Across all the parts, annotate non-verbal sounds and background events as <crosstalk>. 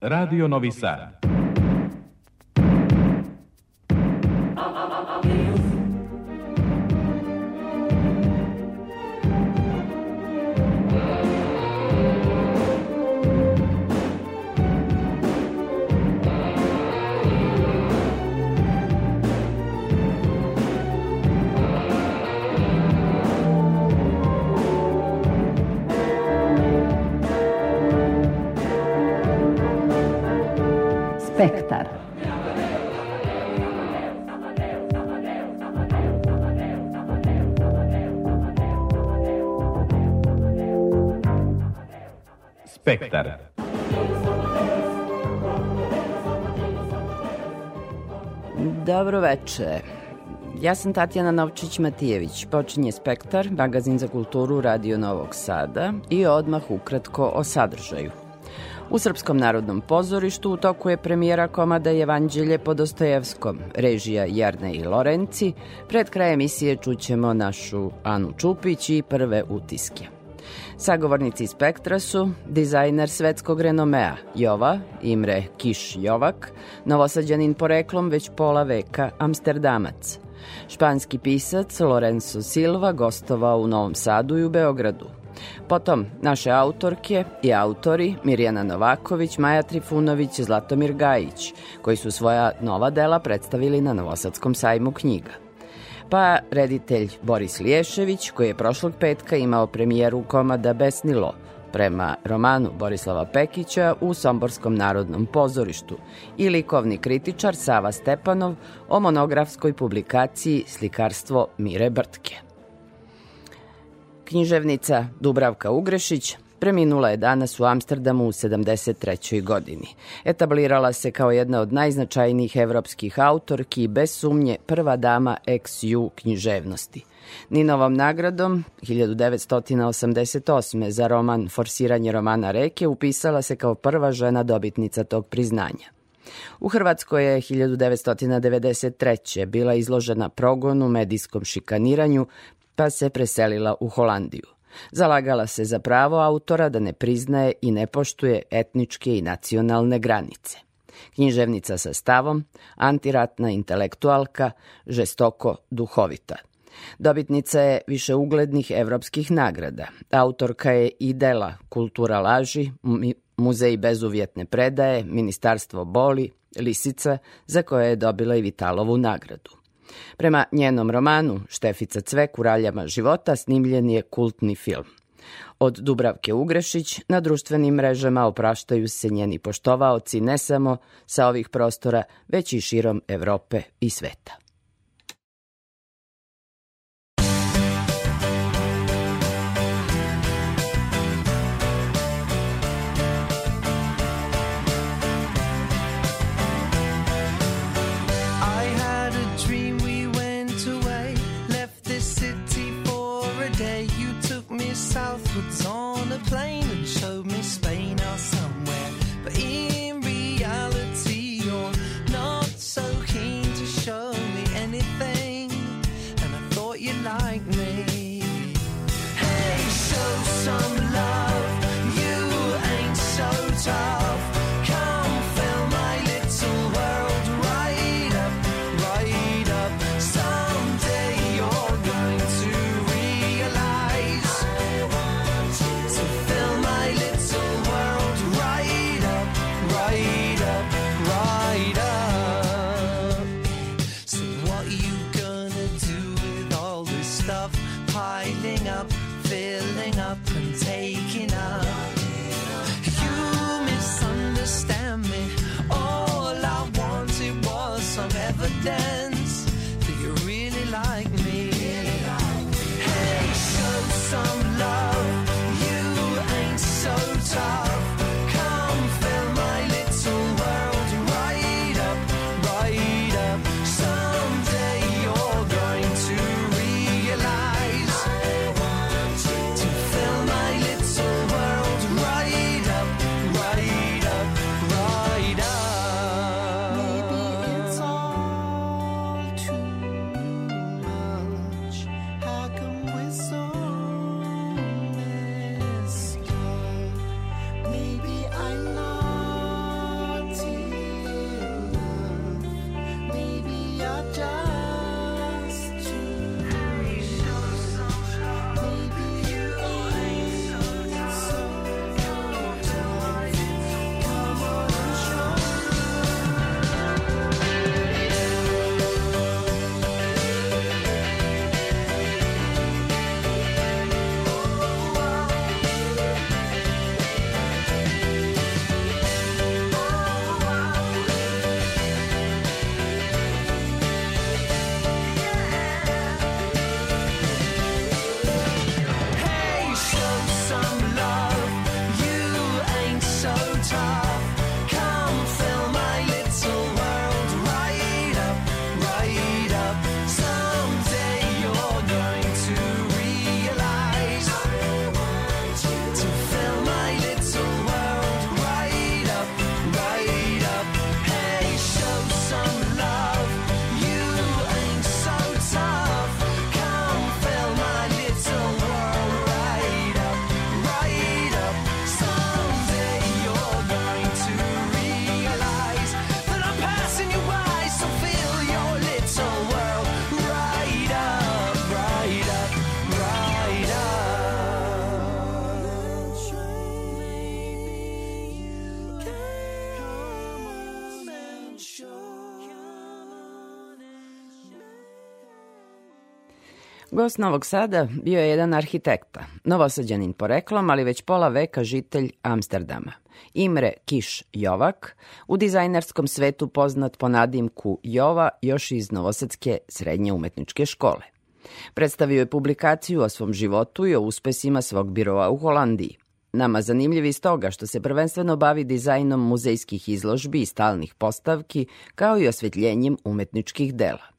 Radio Novi Sad. Spektar. Spektar. Dobro veče. Ja sam Tatjana Novčić-Matijević. Počinje Spektar, magazin za kulturu Radio Novog Sada i odmah ukratko o sadržaju. U Srpskom narodnom pozorištu u toku je premijera komada Evanđelje po Dostojevskom, režija Jarne i Lorenci. Pred kraj emisije čućemo našu Anu Čupić i prve utiske. Sagovornici Spektra su dizajner svetskog renomea Jova, Imre Kiš Jovak, novosađanin poreklom već pola veka Amsterdamac. Španski pisac Lorenzo Silva gostovao u Novom Sadu i u Beogradu. Potom naše autorke i autori Mirjana Novaković, Maja Trifunović i Zlatomir Gajić, koji su svoja nova dela predstavili na Novosadskom sajmu knjiga. Pa reditelj Boris Liješević, koji je prošlog petka imao premijeru komada Besnilo, prema romanu Borislava Pekića u Somborskom narodnom pozorištu i likovni kritičar Sava Stepanov o monografskoj publikaciji Slikarstvo Mire Brtke. Književnica Dubravka Ugrešić preminula je danas u Amsterdamu u 73. godini. Etablirala se kao jedna od najznačajnijih evropskih autorki i bez sumnje prva dama ex-ju književnosti. Ninovom nagradom 1988. za roman Forsiranje romana reke upisala se kao prva žena dobitnica tog priznanja. U Hrvatskoj je 1993. bila izložena progonu, medijskom šikaniranju, pa se preselila u Holandiju. Zalagala se za pravo autora da ne priznaje i ne poštuje etničke i nacionalne granice. Književnica sa stavom, antiratna intelektualka, žestoko duhovita. Dobitnica je više uglednih evropskih nagrada. Autorka je i dela Kultura laži, Muzej bezuvjetne predaje, Ministarstvo boli, Lisica, za koje je dobila i Vitalovu nagradu. Prema njenom romanu Štefica Cvek u raljama života snimljen je kultni film. Od Dubravke Ugrešić na društvenim mrežama opraštaju se njeni poštovaoci ne samo sa ovih prostora, već i širom Evrope i sveta. Gost Novog Sada bio je jedan arhitekta, novosađanin poreklom, ali već pola veka žitelj Amsterdama. Imre Kiš Jovak, u dizajnerskom svetu poznat po nadimku Jova još iz Novosadske srednje umetničke škole. Predstavio je publikaciju o svom životu i o uspesima svog biroa u Holandiji. Nama zanimljiv iz toga što se prvenstveno bavi dizajnom muzejskih izložbi i stalnih postavki, kao i osvetljenjem umetničkih dela.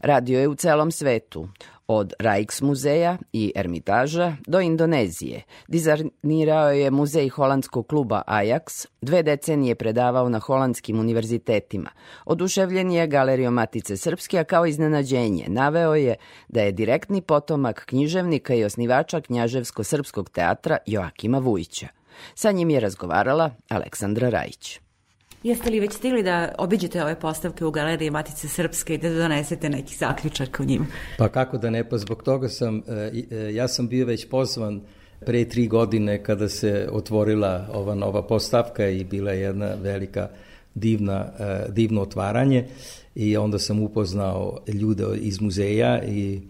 Radio je u celom svetu, od Rijksmuzeja i Ermitaža do Indonezije. Dizajnirao je muzej holandskog kluba Ajax, dve decenije predavao na holandskim univerzitetima. Oduševljen je galerijom Matice Srpske, a kao iznenađenje naveo je da je direktni potomak književnika i osnivača Knjaževsko-srpskog teatra Joakima Vujića. Sa njim je razgovarala Aleksandra Rajić. Jeste li već stigli da obiđete ove postavke u Galeriji Matice Srpske i da donesete neki zaključak u njima? Pa kako da ne, pa zbog toga sam, e, e, ja sam bio već pozvan pre tri godine kada se otvorila ova nova postavka i bila jedna velika divna, e, divno otvaranje i onda sam upoznao ljude iz muzeja i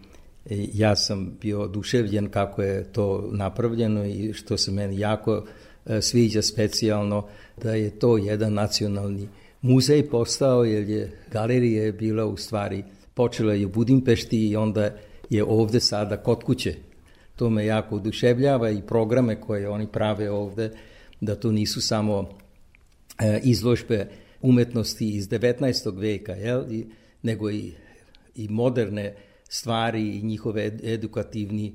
ja sam bio oduševljen kako je to napravljeno i što se meni jako sviđa specijalno da je to jedan nacionalni muzej postao, jer je galerija je bila u stvari, počela je u Budimpešti i onda je ovde sada kod kuće. To me jako oduševljava i programe koje oni prave ovde, da to nisu samo e, izložbe umetnosti iz 19. veka, jel? I, nego i, i moderne stvari i njihove edukativni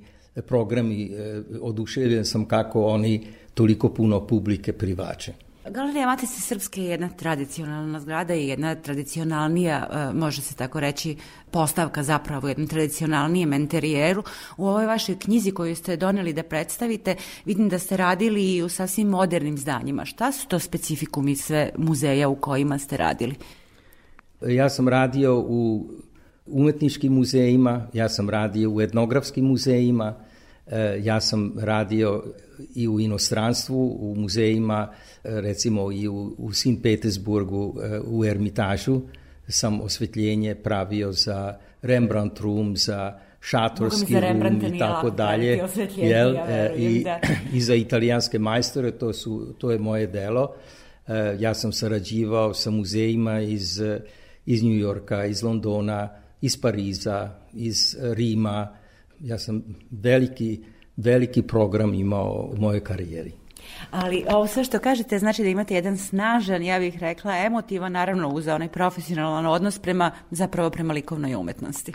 programi. E, oduševljen sam kako oni toliko puno publike privače. Galerija Matice Srpske je jedna tradicionalna zgrada i jedna tradicionalnija, e, može se tako reći, postavka zapravo jednom tradicionalnijem interijeru. U ovoj vašoj knjizi koju ste doneli da predstavite, vidim da ste radili i u sasvim modernim zdanjima. Šta su to specifikumi sve muzeja u kojima ste radili? Ja sam radio u umetničkim muzejima, ja sam radio u etnografskim muzejima, e, ja sam radio i u inostranstvu, u muzejima, recimo i u, u Sin Petersburgu, e, u Ermitažu, sam osvetljenje pravio za Rembrandt room, za šatorski za rum i tako dalje. Jel, ja i, da. <clears throat> I za italijanske majstore, to, su, to je moje delo. E, ja sam sarađivao sa muzejima iz, iz New Yorka, iz Londona, iz Pariza, iz Rima. Ja sam veliki veliki program imao u mojoj karijeri. Ali ovo sve što kažete znači da imate jedan snažan, ja bih rekla, emotivan, naravno uz onaj profesionalan odnos prema, zapravo prema likovnoj umetnosti.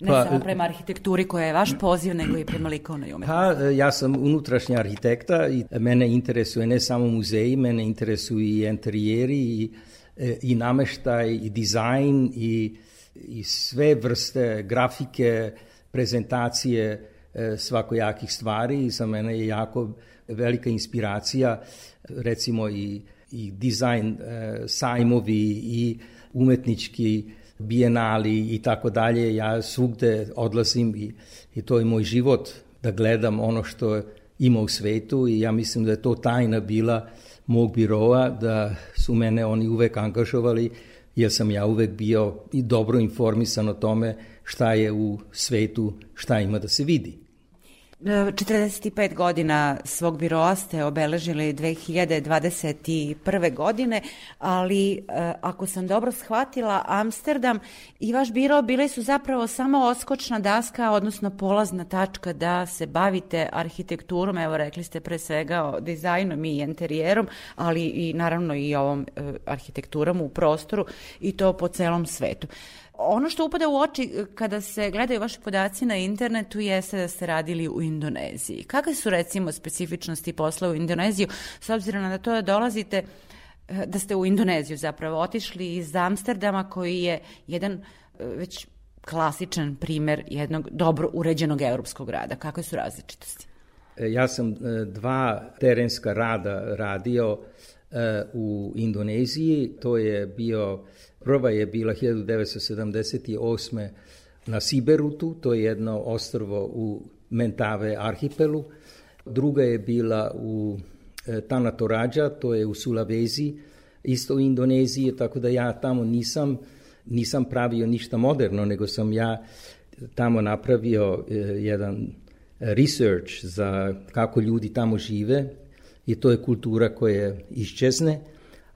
Ne pa, samo prema arhitekturi koja je vaš poziv, nego i prema likovnoj umetnosti. Pa, ja sam unutrašnja arhitekta i mene interesuje ne samo muzeji, mene interesuju i interijeri i, i nameštaj i dizajn i, i sve vrste grafike, prezentacije, E, svakojakih stvari i za mene je jako velika inspiracija recimo i, i dizajn e, sajmovi i umetnički bijenali i tako dalje. Ja svugde odlazim i, i to je moj život da gledam ono što ima u svetu i ja mislim da je to tajna bila mog biroa, da su mene oni uvek angažovali jer sam ja uvek bio i dobro informisan o tome šta je u svetu, šta ima da se vidi. 45 godina svog biroa ste obeležili 2021. godine, ali e, ako sam dobro shvatila, Amsterdam i vaš biro bili su zapravo samo oskočna daska, odnosno polazna tačka da se bavite arhitekturom, evo rekli ste pre svega o dizajnom i interijerom, ali i naravno i ovom e, arhitekturom u prostoru i to po celom svetu. Ono što upada u oči e, kada se gledaju vaši podaci na internetu jeste da ste radili u Indoneziji. Kakve su recimo specifičnosti posla u Indoneziju s obzirom na to da dolazite e, da ste u Indoneziju zapravo otišli iz Amsterdama koji je jedan e, već klasičan primer jednog dobro uređenog evropskog grada. Kakve su različitosti? Ja sam dva terenska rada radio u Indoneziji. To je bio Prva je bila 1978. na Siberutu, to je jedno ostrvo u Mentave arhipelu. Druga je bila u e, Tanatorađa, to je u Sulavezi, isto u Indoneziji, tako da ja tamo nisam, nisam pravio ništa moderno, nego sam ja tamo napravio e, jedan research za kako ljudi tamo žive i to je kultura koja iščezne,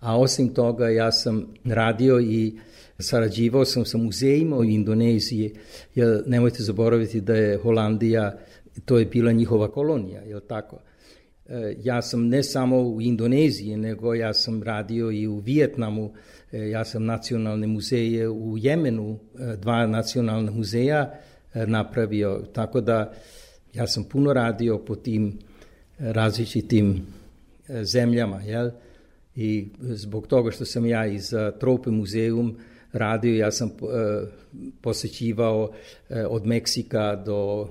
a osim toga ja sam radio i sarađivao sam sa muzejima u Indoneziji, jer nemojte zaboraviti da je Holandija, to je bila njihova kolonija, je tako? E, ja sam ne samo u Indoneziji, nego ja sam radio i u Vijetnamu, e, ja sam nacionalne muzeje u Jemenu, e, dva nacionalna muzeja napravio, tako da ja sam puno radio po tim različitim zemljama, jel? I zbog toga što sam ja iz Trope muzeum radio, ja sam posećivao od Meksika do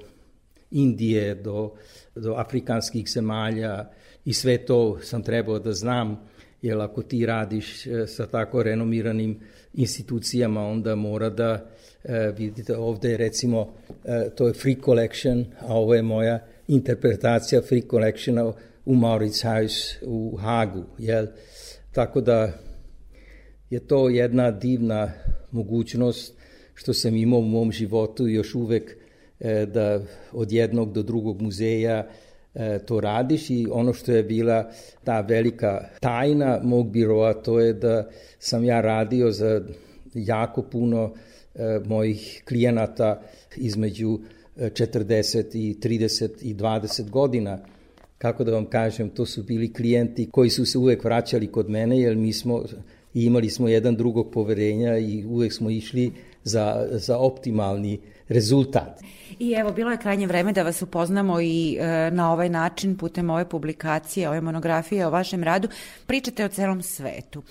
Indije, do do afrikanskih zemalja i sve to sam trebao da znam, jer ako ti radiš e, sa tako renomiranim institucijama, onda mora da, e, vidite, ovde je recimo, e, to je Free Collection, a ovo je moja interpretacija Free Collectiona u Mauritshuis u Hagu, jel? Tako da je to jedna divna mogućnost što sam imao u mom životu još uvek E, da od jednog do drugog muzeja e, to radiš i ono što je bila ta velika tajna mog biroa to je da sam ja radio za jako puno e, mojih klijenata između 40 i 30 i 20 godina. Kako da vam kažem, to su bili klijenti koji su se uvek vraćali kod mene jer mi smo imali smo jedan drugog poverenja i uvek smo išli za, za optimalni rezultat. I evo, bilo je krajnje vreme da vas upoznamo i e, na ovaj način, putem ove publikacije, ove monografije o vašem radu, pričate o celom svetu.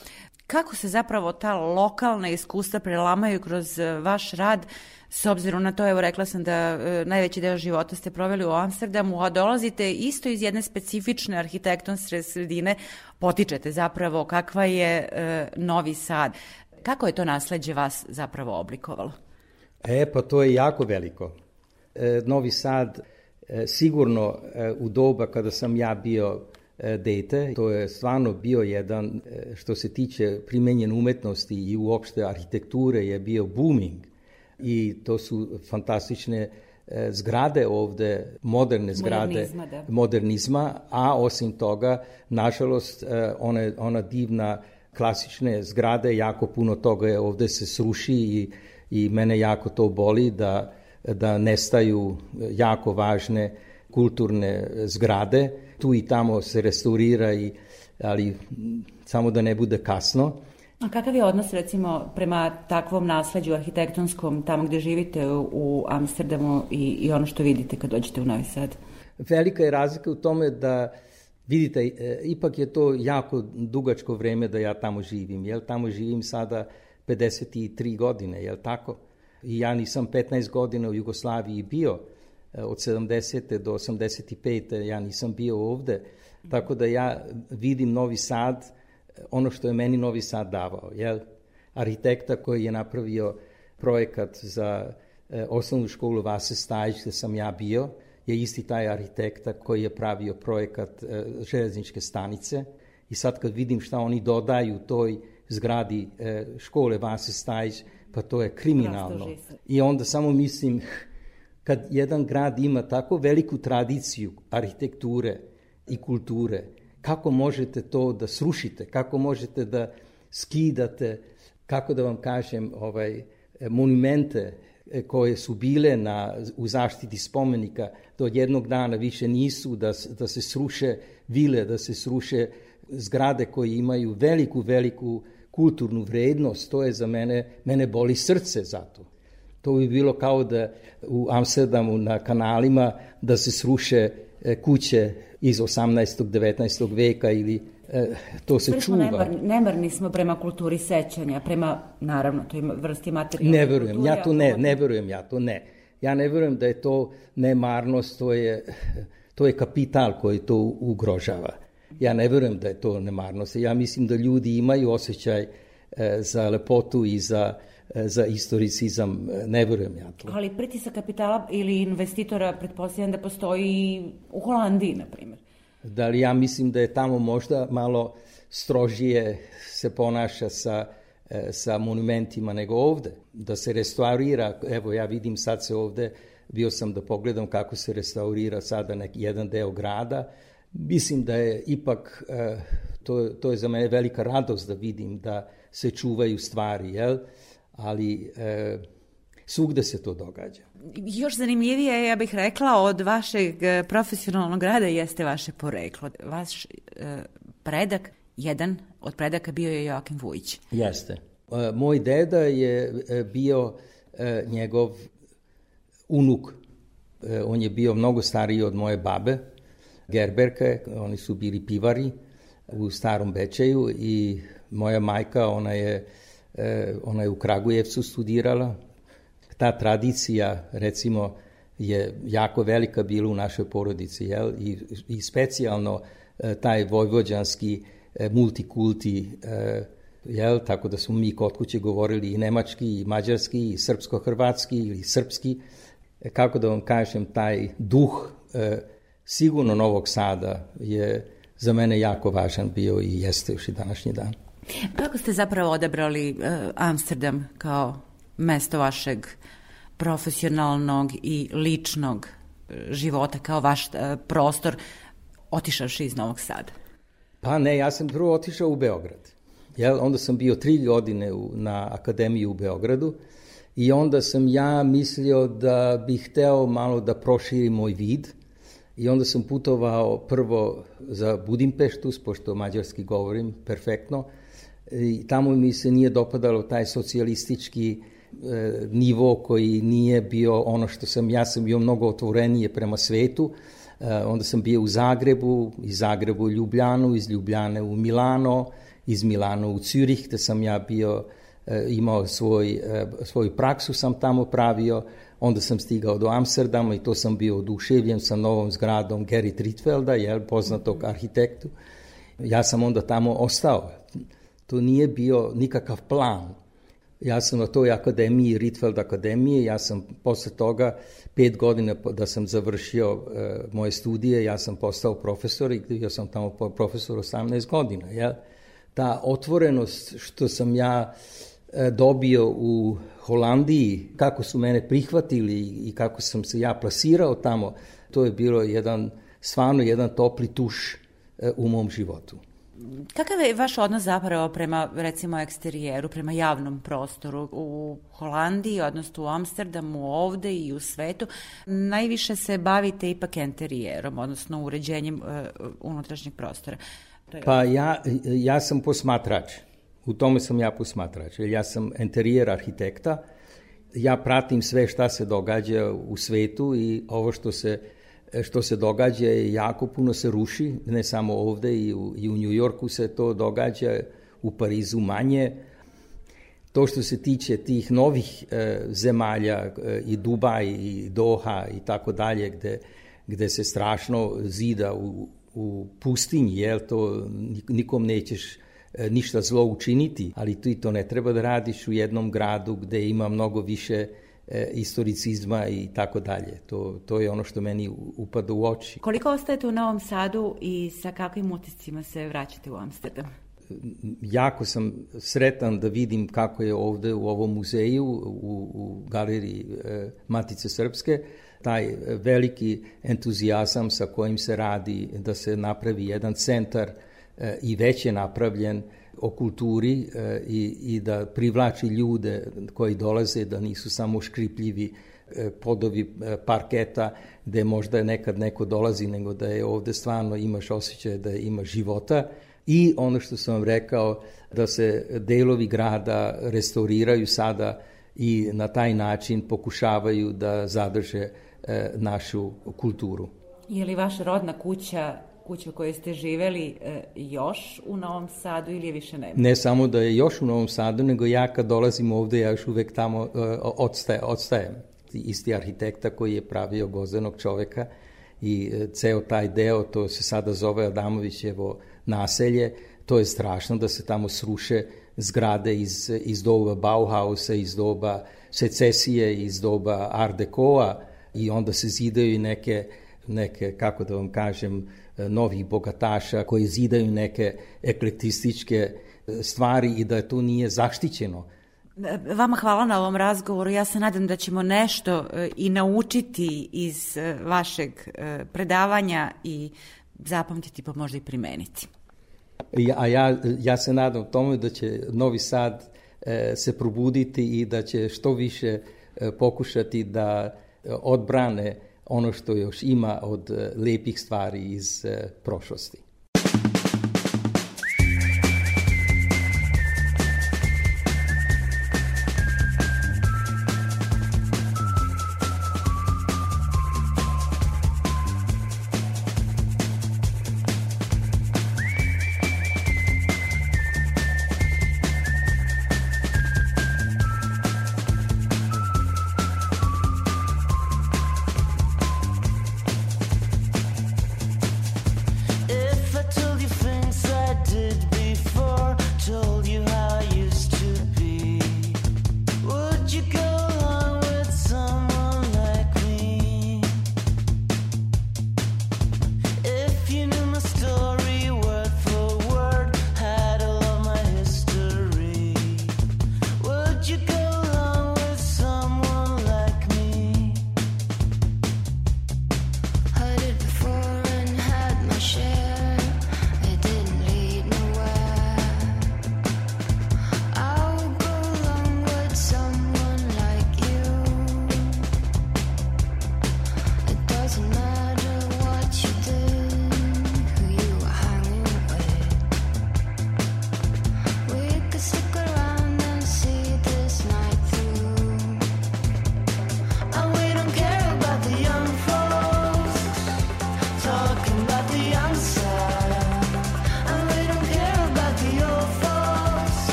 Kako se zapravo ta lokalna iskustva prelamaju kroz e, vaš rad, s obzirom na to, evo rekla sam da e, najveći deo života ste proveli u Amsterdamu, a dolazite isto iz jedne specifične arhitektonske sredine, potičete zapravo kakva je e, Novi Sad. Kako je to nasledđe vas zapravo oblikovalo? E, pa to je jako veliko. E, Novi Sad e, sigurno e, u doba kada sam ja bio dete, to je stvarno bio jedan, što se tiče primenjen umetnosti i uopšte arhitekture, je bio booming i to su fantastične zgrade ovde, moderne zgrade modernizma, da. modernizma a osim toga, nažalost, ona, ona divna klasične zgrade, jako puno toga je ovde se sruši i i mene jako to boli da, da nestaju jako važne kulturne zgrade. Tu i tamo se restaurira, i, ali samo da ne bude kasno. A kakav je odnos recimo prema takvom nasleđu arhitektonskom tamo gde živite u Amsterdamu i, i ono što vidite kad dođete u Novi Sad? Velika je razlika u tome da vidite, e, ipak je to jako dugačko vreme da ja tamo živim, jel? Tamo živim sada 53 godine, je li tako? I ja nisam 15 godina u Jugoslaviji bio, e, od 70. do 85. ja nisam bio ovde, tako da ja vidim Novi Sad, ono što je meni Novi Sad davao, jel? Arhitekta koji je napravio projekat za e, osnovnu školu Vase Stajić, gde sam ja bio, je isti taj arhitekta koji je pravio projekat e, železničke stanice i sad kad vidim šta oni dodaju toj zgradi e, škole Vase Stajić, pa to je kriminalno. I onda samo mislim, kad jedan grad ima tako veliku tradiciju arhitekture i kulture, kako možete to da srušite, kako možete da skidate, kako da vam kažem, ovaj, monumente e, koje su bile na, u zaštiti spomenika, do jednog dana više nisu, da, da se sruše vile, da se sruše zgrade koje imaju veliku, veliku kulturnu vrednost, to je za mene, mene boli srce za to. To bi bilo kao da u Amsterdamu na kanalima da se sruše e, kuće iz 18. 19. veka ili e, to se čuva. Nemarni, nemarni smo prema kulturi sećanja, prema, naravno, toj vrsti materijalne Ne verujem, ja to ne, ne verujem ja to ne. Ja ne verujem da je to nemarnost, to je, to je kapital koji to ugrožava. Ja ne verujem da je to nemarnost. Ja mislim da ljudi imaju osjećaj e, za lepotu i za e, za istoricizam, e, ne verujem ja to. Ali pritisak kapitala ili investitora pretpostavljam da postoji u Holandiji, na primjer. Da li ja mislim da je tamo možda malo strožije se ponaša sa e, sa monumentima nego ovde. Da se restaurira, evo ja vidim sad se ovde, bio sam da pogledam kako se restaurira sada neki jedan deo grada. Mislim da je ipak, e, to, to je za mene velika radost da vidim da se čuvaju stvari, jel? Ali e, svugde se to događa. Još zanimljivije, ja bih rekla, od vašeg e, profesionalnog rada jeste vaše poreklo. Vaš e, predak, jedan od predaka bio je Joakim Vujić. Jeste. E, moj deda je e, bio e, njegov unuk. E, on je bio mnogo stariji od moje babe, Gerberke, oni su bili pivari u starom Bečeju i moja majka, ona je, ona je u Kragujevcu studirala, ta tradicija, recimo, je jako velika bila u našoj porodici, jel? I, i specijalno e, taj vojvođanski e, multikulti, e, jel? Tako da smo mi kod kuće govorili i nemački, i mađarski, i srpsko-hrvatski, ili srpski. E, kako da vam kažem, taj duh e, sigurno Novog Sada je za mene jako važan bio i jeste još i današnji dan. Kako ste zapravo odabrali uh, Amsterdam kao mesto vašeg profesionalnog i ličnog e, života kao vaš uh, prostor otišavši iz Novog Sada? Pa ne, ja sam prvo otišao u Beograd. Ja, onda sam bio tri godine u, na akademiji u Beogradu i onda sam ja mislio da bih hteo malo da proširim moj vid i onda sam putovao prvo za Budimpeštu, pošto mađarski govorim perfektno, i tamo mi se nije dopadalo taj socijalistički e, nivo koji nije bio ono što sam, ja sam bio mnogo otvorenije prema svetu, e, onda sam bio u Zagrebu, iz Zagrebu u Ljubljanu, iz Ljubljane u Milano, iz Milano u Zürich, gde sam ja bio, e, imao svoj, e, svoju praksu sam tamo pravio, onda sam stigao do Amsterdama i to sam bio oduševljen sa novom zgradom Gerrit Ritvelda, jel, poznatog arhitektu. Ja sam onda tamo ostao. To nije bio nikakav plan. Ja sam na toj akademiji, Ritfeld akademije, ja sam posle toga, pet godina da sam završio e, moje studije, ja sam postao profesor i bio sam tamo profesor 18 godina. Jel? Ta otvorenost što sam ja e, dobio u Holandiji, kako su mene prihvatili i kako sam se ja plasirao tamo, to je bilo jedan, stvarno jedan topli tuš e, u mom životu. Kakav je vaš odnos zapravo prema, recimo, eksterijeru, prema javnom prostoru u Holandiji, odnosno u Amsterdamu, ovde i u svetu? Najviše se bavite ipak interijerom, odnosno uređenjem uh, unutrašnjeg prostora. Je... Pa ja, ja sam posmatrač. U tome sam ja posmatrač. Ja sam interijer arhitekta. Ja pratim sve šta se događa u svetu i ovo što se što se događa je jako puno se ruši, ne samo ovde i u, i u Njujorku se to događa, u Parizu manje. To što se tiče tih novih e, zemalja e, i Dubaj i Doha i tako dalje gde, gde se strašno zida u, u pustinji, jel to nikom nećeš e, ništa zlo učiniti, ali ti to ne treba da radiš u jednom gradu gde ima mnogo više e, istoricizma i tako dalje. To, to je ono što meni upada u oči. Koliko ostajete u Novom Sadu i sa kakvim utiscima se vraćate u Amsterdam? Jako sam sretan da vidim kako je ovde u ovom muzeju, u, u galeriji e, Matice Srpske, taj veliki entuzijazam sa kojim se radi da se napravi jedan centar e, i već je napravljen o kulturi e, i, i da privlači ljude koji dolaze, da nisu samo škripljivi e, podovi e, parketa gde možda nekad neko dolazi, nego da je ovde stvarno imaš osjećaj da ima života i ono što sam vam rekao, da se delovi grada restauriraju sada i na taj način pokušavaju da zadrže e, našu kulturu. Je li vaša rodna kuća kuća u kojoj ste živeli e, još u Novom Sadu ili je više nema? Ne samo da je još u Novom Sadu, nego ja kad dolazim ovde, ja još uvek tamo e, odstaje, odstajem. Isti arhitekta koji je pravio gozenog čoveka i e, ceo taj deo, to se sada zove Adamovićevo naselje, to je strašno da se tamo sruše zgrade iz, iz doba Bauhausa, iz doba secesije, iz doba Art Deco-a i onda se zidaju i neke, neke, kako da vam kažem, novih bogataša koji zidaju neke eklektističke stvari i da to nije zaštićeno. Vama hvala na ovom razgovoru. Ja se nadam da ćemo nešto e, i naučiti iz e, vašeg e, predavanja i zapamtiti pa možda i primeniti. A ja, ja se nadam tome da će Novi Sad se probuditi i da će što više pokušati da odbrane ono što još ima od lepih stvari iz prošlosti.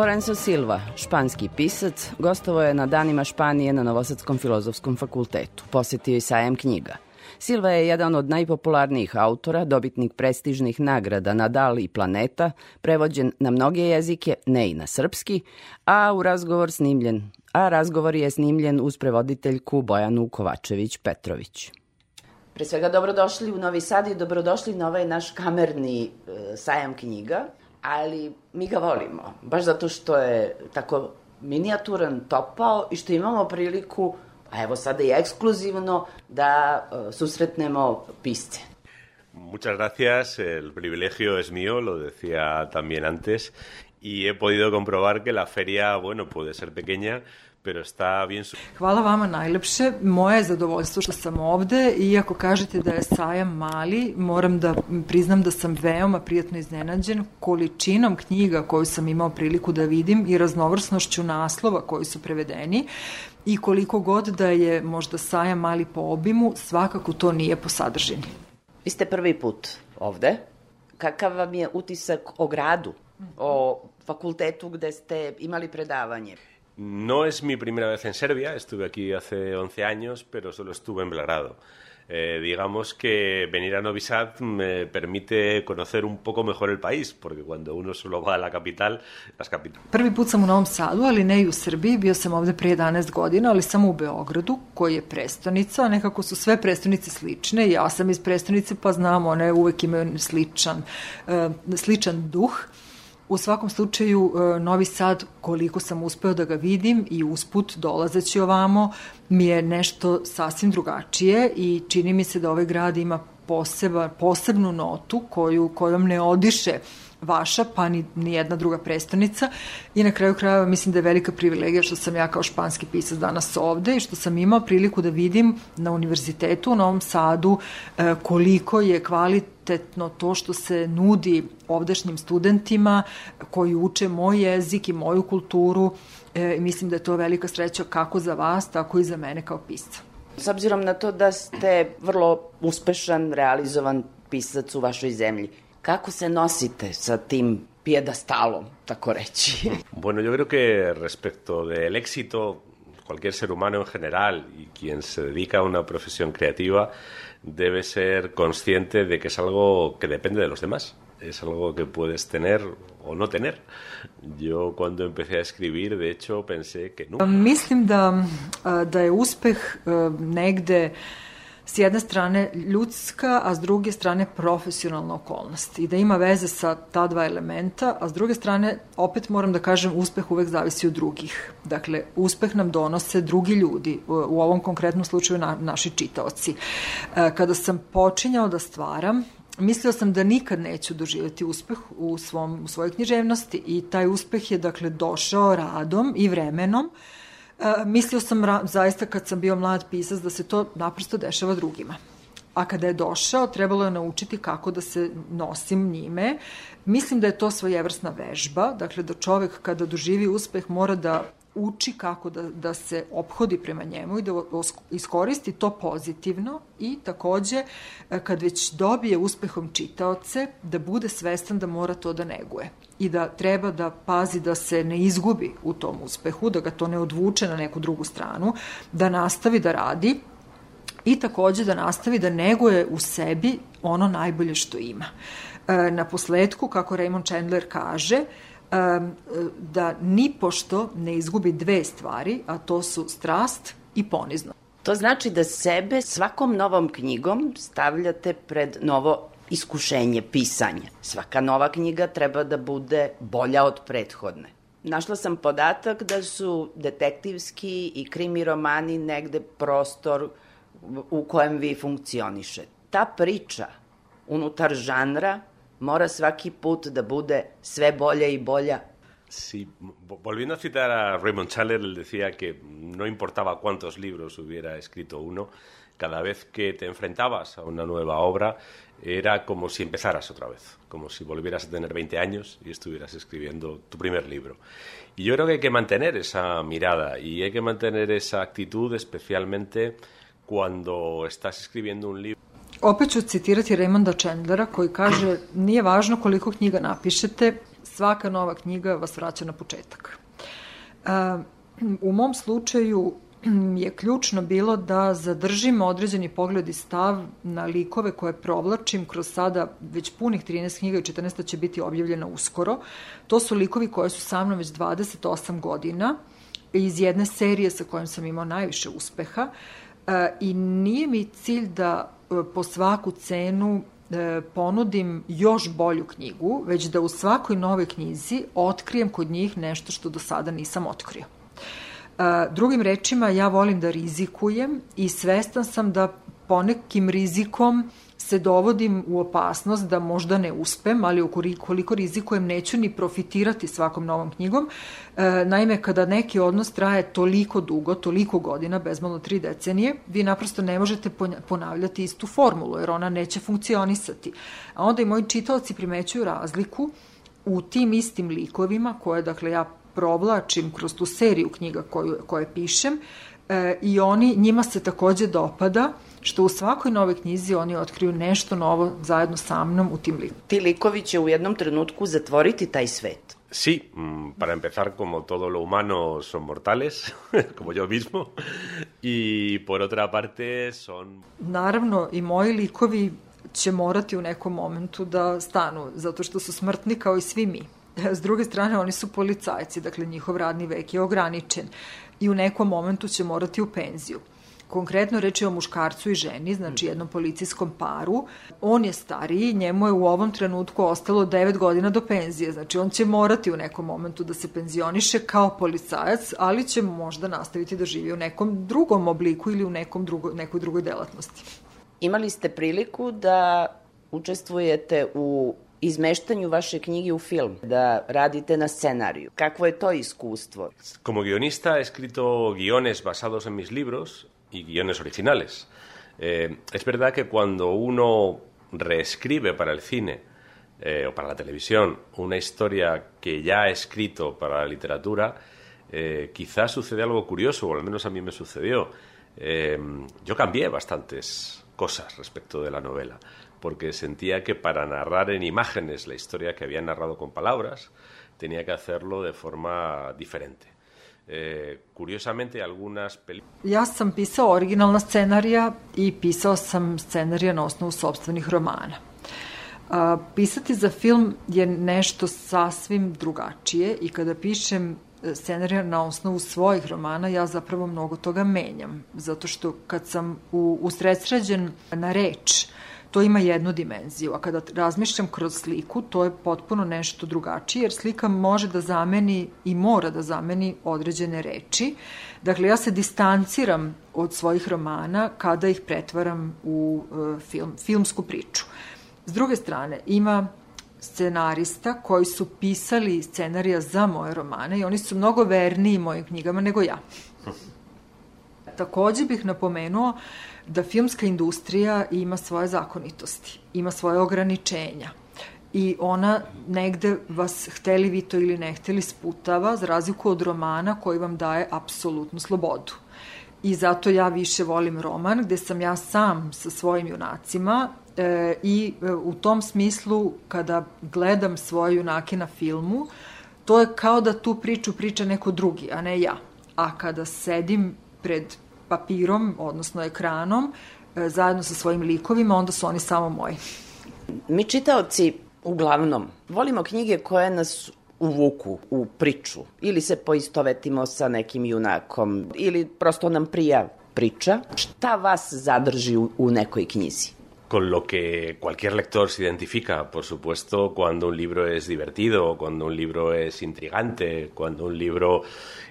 Lorenzo Silva, španski pisac, gostovo je na danima Španije na Novosadskom filozofskom fakultetu. Posetio i sajem knjiga. Silva je jedan od najpopularnijih autora, dobitnik prestižnih nagrada Nadal i Planeta, prevođen na mnoge jezike, ne i na srpski, a u razgovor snimljen a razgovor je snimljen uz prevoditeljku Bojanu Kovačević-Petrović. Pre svega dobrodošli u Novi Sad i dobrodošli na ovaj naš kamerni e, sajam knjiga, ali mi ga volimo, baš zato što je tako minijaturan, topao i što imamo priliku, a evo sada i ekskluzivno, da e, susretnemo pisce. Muchas gracias, el privilegio es mío, lo decía también antes, y he podido comprobar que la feria, bueno, puede ser pequeña, pero está bien... Hvala vama najlepše. Moje je zadovoljstvo što sam ovde, iako kažete da je sajam mali, moram da priznam da sam veoma prijatno iznenađen količinom knjiga koju sam imao priliku da vidim i raznovrsnošću naslova koji su prevedeni i koliko god da je možda sajam mali po obimu, svakako to nije po sadržini. Vi ste prvi put ovde. Kakav vam je utisak o gradu, o fakultetu gde ste imali predavanje? No es mi primera vez en Serbia, estuve aquí hace 11 años, pero solo estuve en Belgrado. Eh, digamos que venir a Novi Sad me permite conocer un poco mejor el país, porque cuando uno solo va a la capital, las capitales... Prvi put sam u Novom Sadu, ali ne i u Srbiji, bio sam ovde pre 11 godina, ali samo u Beogradu, koji je prestonica, nekako su sve prestonice slične, ja sam iz prestonice pa znam, one uvek imaju sličan, uh, sličan duh, U svakom slučaju, e, Novi Sad, koliko sam uspeo da ga vidim i usput dolazeći ovamo, mi je nešto sasvim drugačije i čini mi se da ovaj grad ima poseba, posebnu notu koju, kojom ne odiše vaša, pa ni, ni jedna druga prestonica. I na kraju krajeva mislim da je velika privilegija što sam ja kao španski pisac danas ovde i što sam imao priliku da vidim na univerzitetu u Novom Sadu e, koliko je kvalitetno to što se nudi ovdašnjim studentima koji uče moj jezik i moju kulturu. E, mislim da je to velika sreća kako za vas, tako i za mene kao pisca. S obzirom na to da ste vrlo uspešan, realizovan pisac u vašoj zemlji, Kako se nosite sa tim piedastalom, tako reći? <laughs> Bueno, yo creo que respecto del éxito, cualquier ser humano en general y quien se dedica a una profesión creativa debe ser consciente de que es algo que depende de los demás. Es algo que puedes tener o no tener. Yo cuando empecé a escribir, de hecho, pensé que no. Mislim da, da je uspeh negde s jedne strane ljudska, a s druge strane profesionalna okolnost i da ima veze sa ta dva elementa, a s druge strane opet moram da kažem uspeh uvek zavisi od drugih. Dakle, uspeh nam donose drugi ljudi, u ovom konkretnom slučaju na, naši čitaoci. E, kada sam počinjao da stvaram, mislio sam da nikad neću doživjeti uspeh u, svom, u svojoj književnosti i taj uspeh je dakle došao radom i vremenom E, mislio sam zaista kad sam bio mlad pisac da se to naprosto dešava drugima. A kada je došao, trebalo je naučiti kako da se nosim njime. Mislim da je to svojevrsna vežba, dakle da čovek kada doživi uspeh mora da uči kako da, da se obhodi prema njemu i da iskoristi to pozitivno i takođe e, kad već dobije uspehom čitaoce da bude svestan da mora to da neguje i da treba da pazi da se ne izgubi u tom uspehu, da ga to ne odvuče na neku drugu stranu, da nastavi da radi i takođe da nastavi da neguje u sebi ono najbolje što ima. E, na posledku, kako Raymond Chandler kaže, da ni pošto ne izgubi dve stvari, a to su strast i ponizno. To znači da sebe svakom novom knjigom stavljate pred novo iskušenje pisanja. Svaka nova knjiga treba da bude bolja od prethodne. Našla sam podatak da su detektivski i krimi romani negde prostor u kojem vi funkcioniše. Ta priča unutar žanra mora svaki put da bude sve bolja i bolja. Sí, volviendo a citar a Raymond Chandler, él decía que no importaba cuántos libros hubiera escrito uno, cada vez que te enfrentabas a una nueva obra era como si empezaras otra vez, como si volvieras a tener 20 años y estuvieras escribiendo tu primer libro. Y yo creo que hay que mantener esa mirada y hay que mantener esa actitud especialmente cuando estás escribiendo un libro Opet ću citirati Raymonda Chandlera koji kaže nije važno koliko knjiga napišete, svaka nova knjiga vas vraća na početak. E, u mom slučaju je ključno bilo da zadržim određeni pogled i stav na likove koje provlačim kroz sada već punih 13 knjiga i 14 će biti objavljena uskoro. To su likovi koje su sa mnom već 28 godina iz jedne serije sa kojom sam imao najviše uspeha e, i nije mi cilj da e, po svaku cenu e, ponudim još bolju knjigu, već da u svakoj nove knjizi otkrijem kod njih nešto što do sada nisam otkrio. Drugim rečima, ja volim da rizikujem i svestan sam da ponekim rizikom se dovodim u opasnost da možda ne uspem, ali koliko rizikujem neću ni profitirati svakom novom knjigom. E, naime, kada neki odnos traje toliko dugo, toliko godina, bezmalno tri decenije, vi naprosto ne možete ponavljati istu formulu, jer ona neće funkcionisati. A onda i moji čitaoci primećuju razliku u tim istim likovima koje, dakle, ja provlačim kroz tu seriju knjiga koju, koje pišem e, i oni, njima se takođe dopada što u svakoj nove knjizi oni otkriju nešto novo zajedno sa mnom u tim likovima. Ti likovi će u jednom trenutku zatvoriti taj svet. Sí, mm, para empezar, como todo lo humano, son mortales, <laughs> como yo mismo, y por otra parte son... Naravno, i moji likovi će morati u nekom momentu da stanu, zato što su smrtni kao i svi mi. <laughs> S druge strane, oni su policajci, dakle njihov radni vek je ograničen i u nekom momentu će morati u penziju. Konkretno reč je o muškarcu i ženi, znači jednom policijskom paru. On je stariji, njemu je u ovom trenutku ostalo 9 godina do penzije, znači on će morati u nekom momentu da se penzioniše kao policajac, ali će možda nastaviti da živi u nekom drugom obliku ili u nekom drugo, nekoj drugoj delatnosti. Imali ste priliku da učestvujete u izmeštanju vaše knjige u film, da radite na scenariju. Je to iskustvo? Como guionista he escrito guiones basados en mis libros y guiones originales. Eh, es verdad que cuando uno reescribe para el cine eh, o para la televisión una historia que ya ha escrito para la literatura, eh, quizás sucede algo curioso, o al menos a mí me sucedió. Eh, yo cambié bastantes cosas respecto de la novela porque sentía que para narrar en imágenes la historia que había narrado con palabras, tenía que hacerlo de forma diferente. E, curiosamente, algunas películas... Ja sam pisao originalna scenarija i pisao sam scenarija na osnovu sobstvenih romana. A, pisati za film je nešto sasvim drugačije i kada pišem e, scenarija na osnovu svojih romana, ja zapravo mnogo toga menjam. Zato što kad sam u, usredsređen na reč, to ima jednu dimenziju, a kada razmišljam kroz sliku, to je potpuno nešto drugačije, jer slika može da zameni i mora da zameni određene reči. Dakle, ja se distanciram od svojih romana kada ih pretvaram u uh, film, filmsku priču. S druge strane, ima scenarista koji su pisali scenarija za moje romane i oni su mnogo verniji mojim knjigama nego ja. <laughs> Takođe bih napomenuo da filmska industrija ima svoje zakonitosti, ima svoje ograničenja i ona negde vas hteli vi to ili ne hteli sputava za razliku od romana koji vam daje apsolutnu slobodu. I zato ja više volim roman gde sam ja sam sa svojim junacima e, i e, u tom smislu kada gledam svoje junake na filmu, to je kao da tu priču priča neko drugi, a ne ja. A kada sedim pred papirom, odnosno ekranom, e, zajedno sa svojim likovima, onda su oni samo moji. Mi čitaoci, uglavnom, volimo knjige koje nas uvuku u priču ili se poistovetimo sa nekim junakom ili prosto nam prija priča. Šta vas zadrži u, u nekoj knjizi? Con lo que cualquier lector se identifica, por supuesto, cuando un libro es divertido, cuando un libro es intrigante, cuando un libro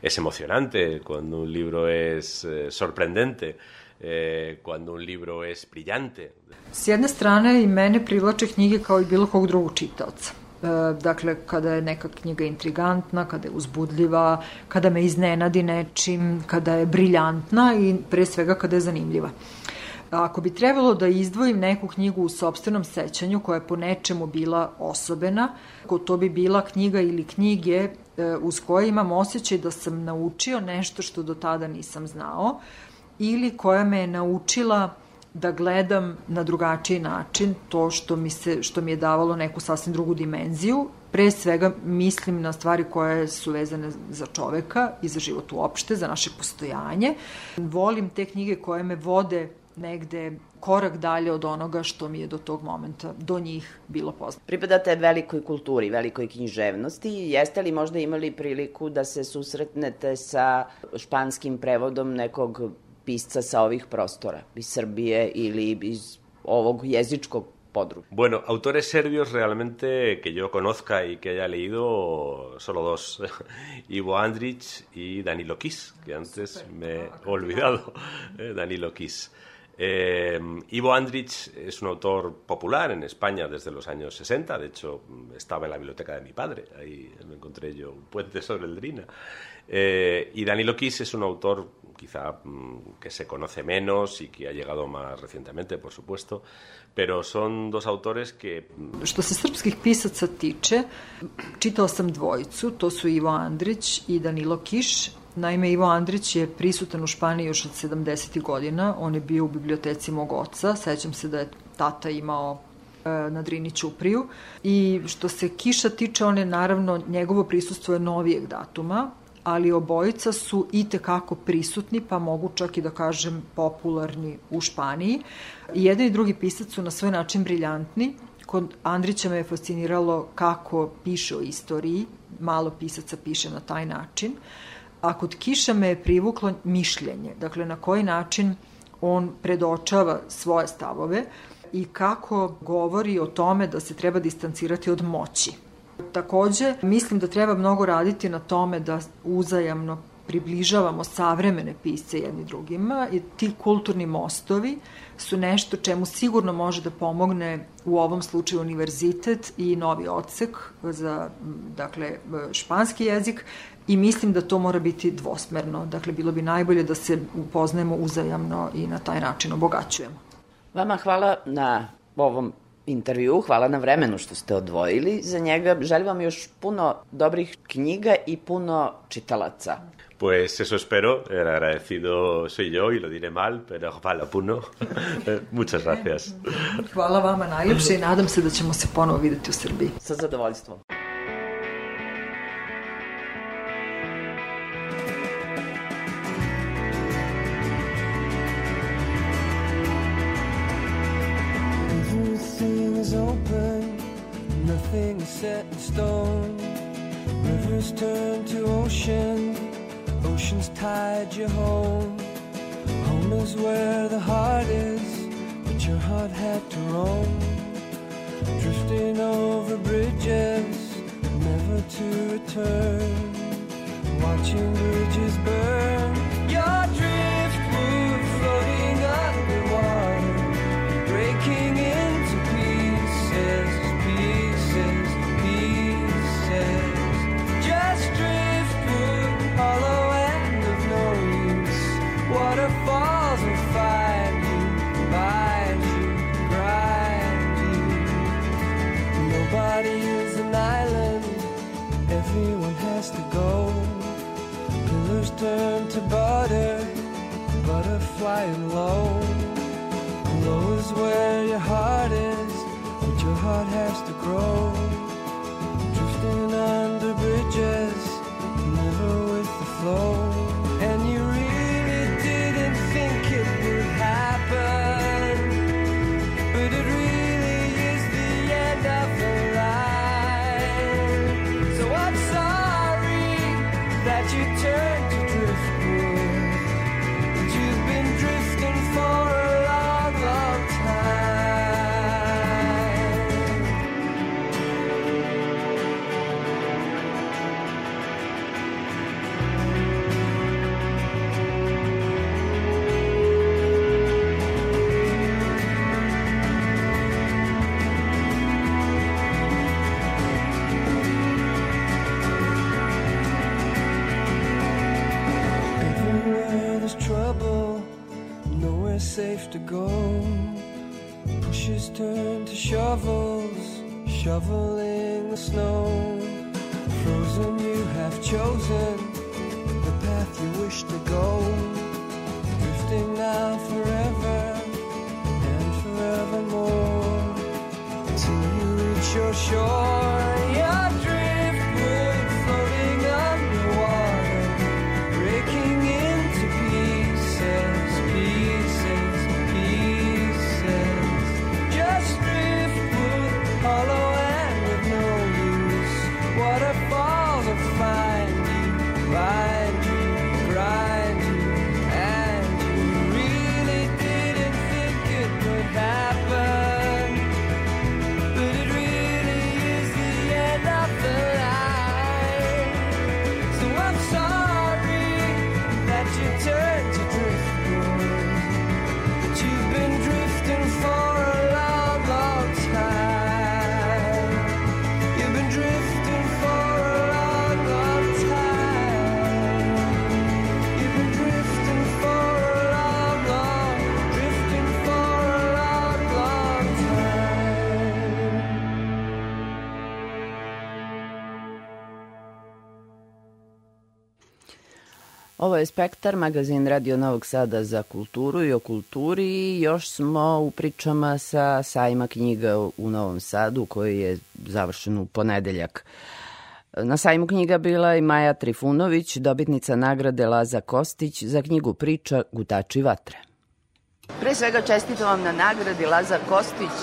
es emocionante, cuando un libro es eh, sorprendente. eh, cuando un libro es brillante. S jedne strane i mene privlače knjige kao i bilo kog drugog čitaoca. Dakle, kada je neka knjiga intrigantna, kada je uzbudljiva, kada me iznenadi nečim, kada je briljantna i pre svega kada je zanimljiva. Ako bi trebalo da izdvojim neku knjigu u sobstvenom sećanju koja je po nečemu bila osobena, to bi bila knjiga ili knjige e, uz koje imam osjećaj da sam naučio nešto što do tada nisam znao ili koja me je naučila da gledam na drugačiji način to što mi, se, što mi je davalo neku sasvim drugu dimenziju pre svega mislim na stvari koje su vezane za čoveka i za život uopšte, za naše postojanje. Volim te knjige koje me vode negde korak dalje od onoga što mi je do tog momenta, do njih bilo poznato. Pripadate velikoj kulturi, velikoj književnosti. Jeste li možda imali priliku da se susretnete sa španskim prevodom nekog pisca sa ovih prostora, iz Srbije ili iz ovog jezičkog područja? Bueno, autores serbios realmente que yo conozca y que haya leído solo dos, <laughs> Ivo Andrich y Danilo Kiss, que antes me he olvidado, <laughs> eh, Danilo Kiss. Eh, Ivo Andrich es un autor popular en España desde los años 60, de hecho estaba en la biblioteca de mi padre, ahí me encontré yo un puente sobre el Drina. Eh, y Danilo Kiss es un autor quizá mm, que se conoce menos y que ha llegado más recientemente, por supuesto, pero son dos autores que... Mm, Što se srpskih pisaca tiče, čitao sam dvojicu, to su Ivo Andrić i Danilo Kiš, Naime, Ivo Andrić je prisutan u Španiji još od 70. godina. On je bio u biblioteci mog oca. Sećam se da je tata imao e, na Drini Ćupriju. I što se Kiša tiče, on je naravno, njegovo prisustvo je novijeg datuma, ali obojica su i tekako prisutni, pa mogu čak i da kažem popularni u Španiji. I jedan i drugi pisac su na svoj način briljantni. Kod Andrića me je fasciniralo kako piše o istoriji, malo pisaca piše na taj način a kod Kiša me je privuklo mišljenje, dakle na koji način on predočava svoje stavove i kako govori o tome da se treba distancirati od moći. Takođe, mislim da treba mnogo raditi na tome da uzajamno približavamo savremene pisce jedni drugima i ti kulturni mostovi su nešto čemu sigurno može da pomogne u ovom slučaju univerzitet i novi odsek za dakle španski jezik i mislim da to mora biti dvosmerno. Dakle, bilo bi najbolje da se upoznajemo uzajamno i na taj način obogaćujemo. Vama hvala na ovom intervju, hvala na vremenu što ste odvojili za njega. Želim vam još puno dobrih knjiga i puno čitalaca. Pues eso espero, el agradecido soy yo y lo diré mal, pero hvala puno. <laughs> Muchas gracias. Hvala vama najljepše i nadam se da ćemo se ponovo videti u Srbiji. Sa zadovoljstvom. Set in stone. Rivers turn to ocean, oceans tide you home. Home is where the heart is, but your heart had to roam. Drifting over bridges, never to return. Watching bridges burn. Flying low. Low is where your heart is but your heart has to grow. Drifting under bridges, never with the flow. To go. Pushes turn to shovels, shoveling the snow. Frozen, you have chosen the path you wish to go. Drifting now forever and forevermore. Till you reach your shore, Ovo je Spektar, magazin Radio Novog Sada za kulturu i o kulturi i još smo u pričama sa sajma knjiga u Novom Sadu koji je završen u ponedeljak. Na sajmu knjiga bila i Maja Trifunović, dobitnica nagrade Laza Kostić za knjigu Priča Gutači vatre. Pre svega čestitam vam na nagradi Laza Kostić.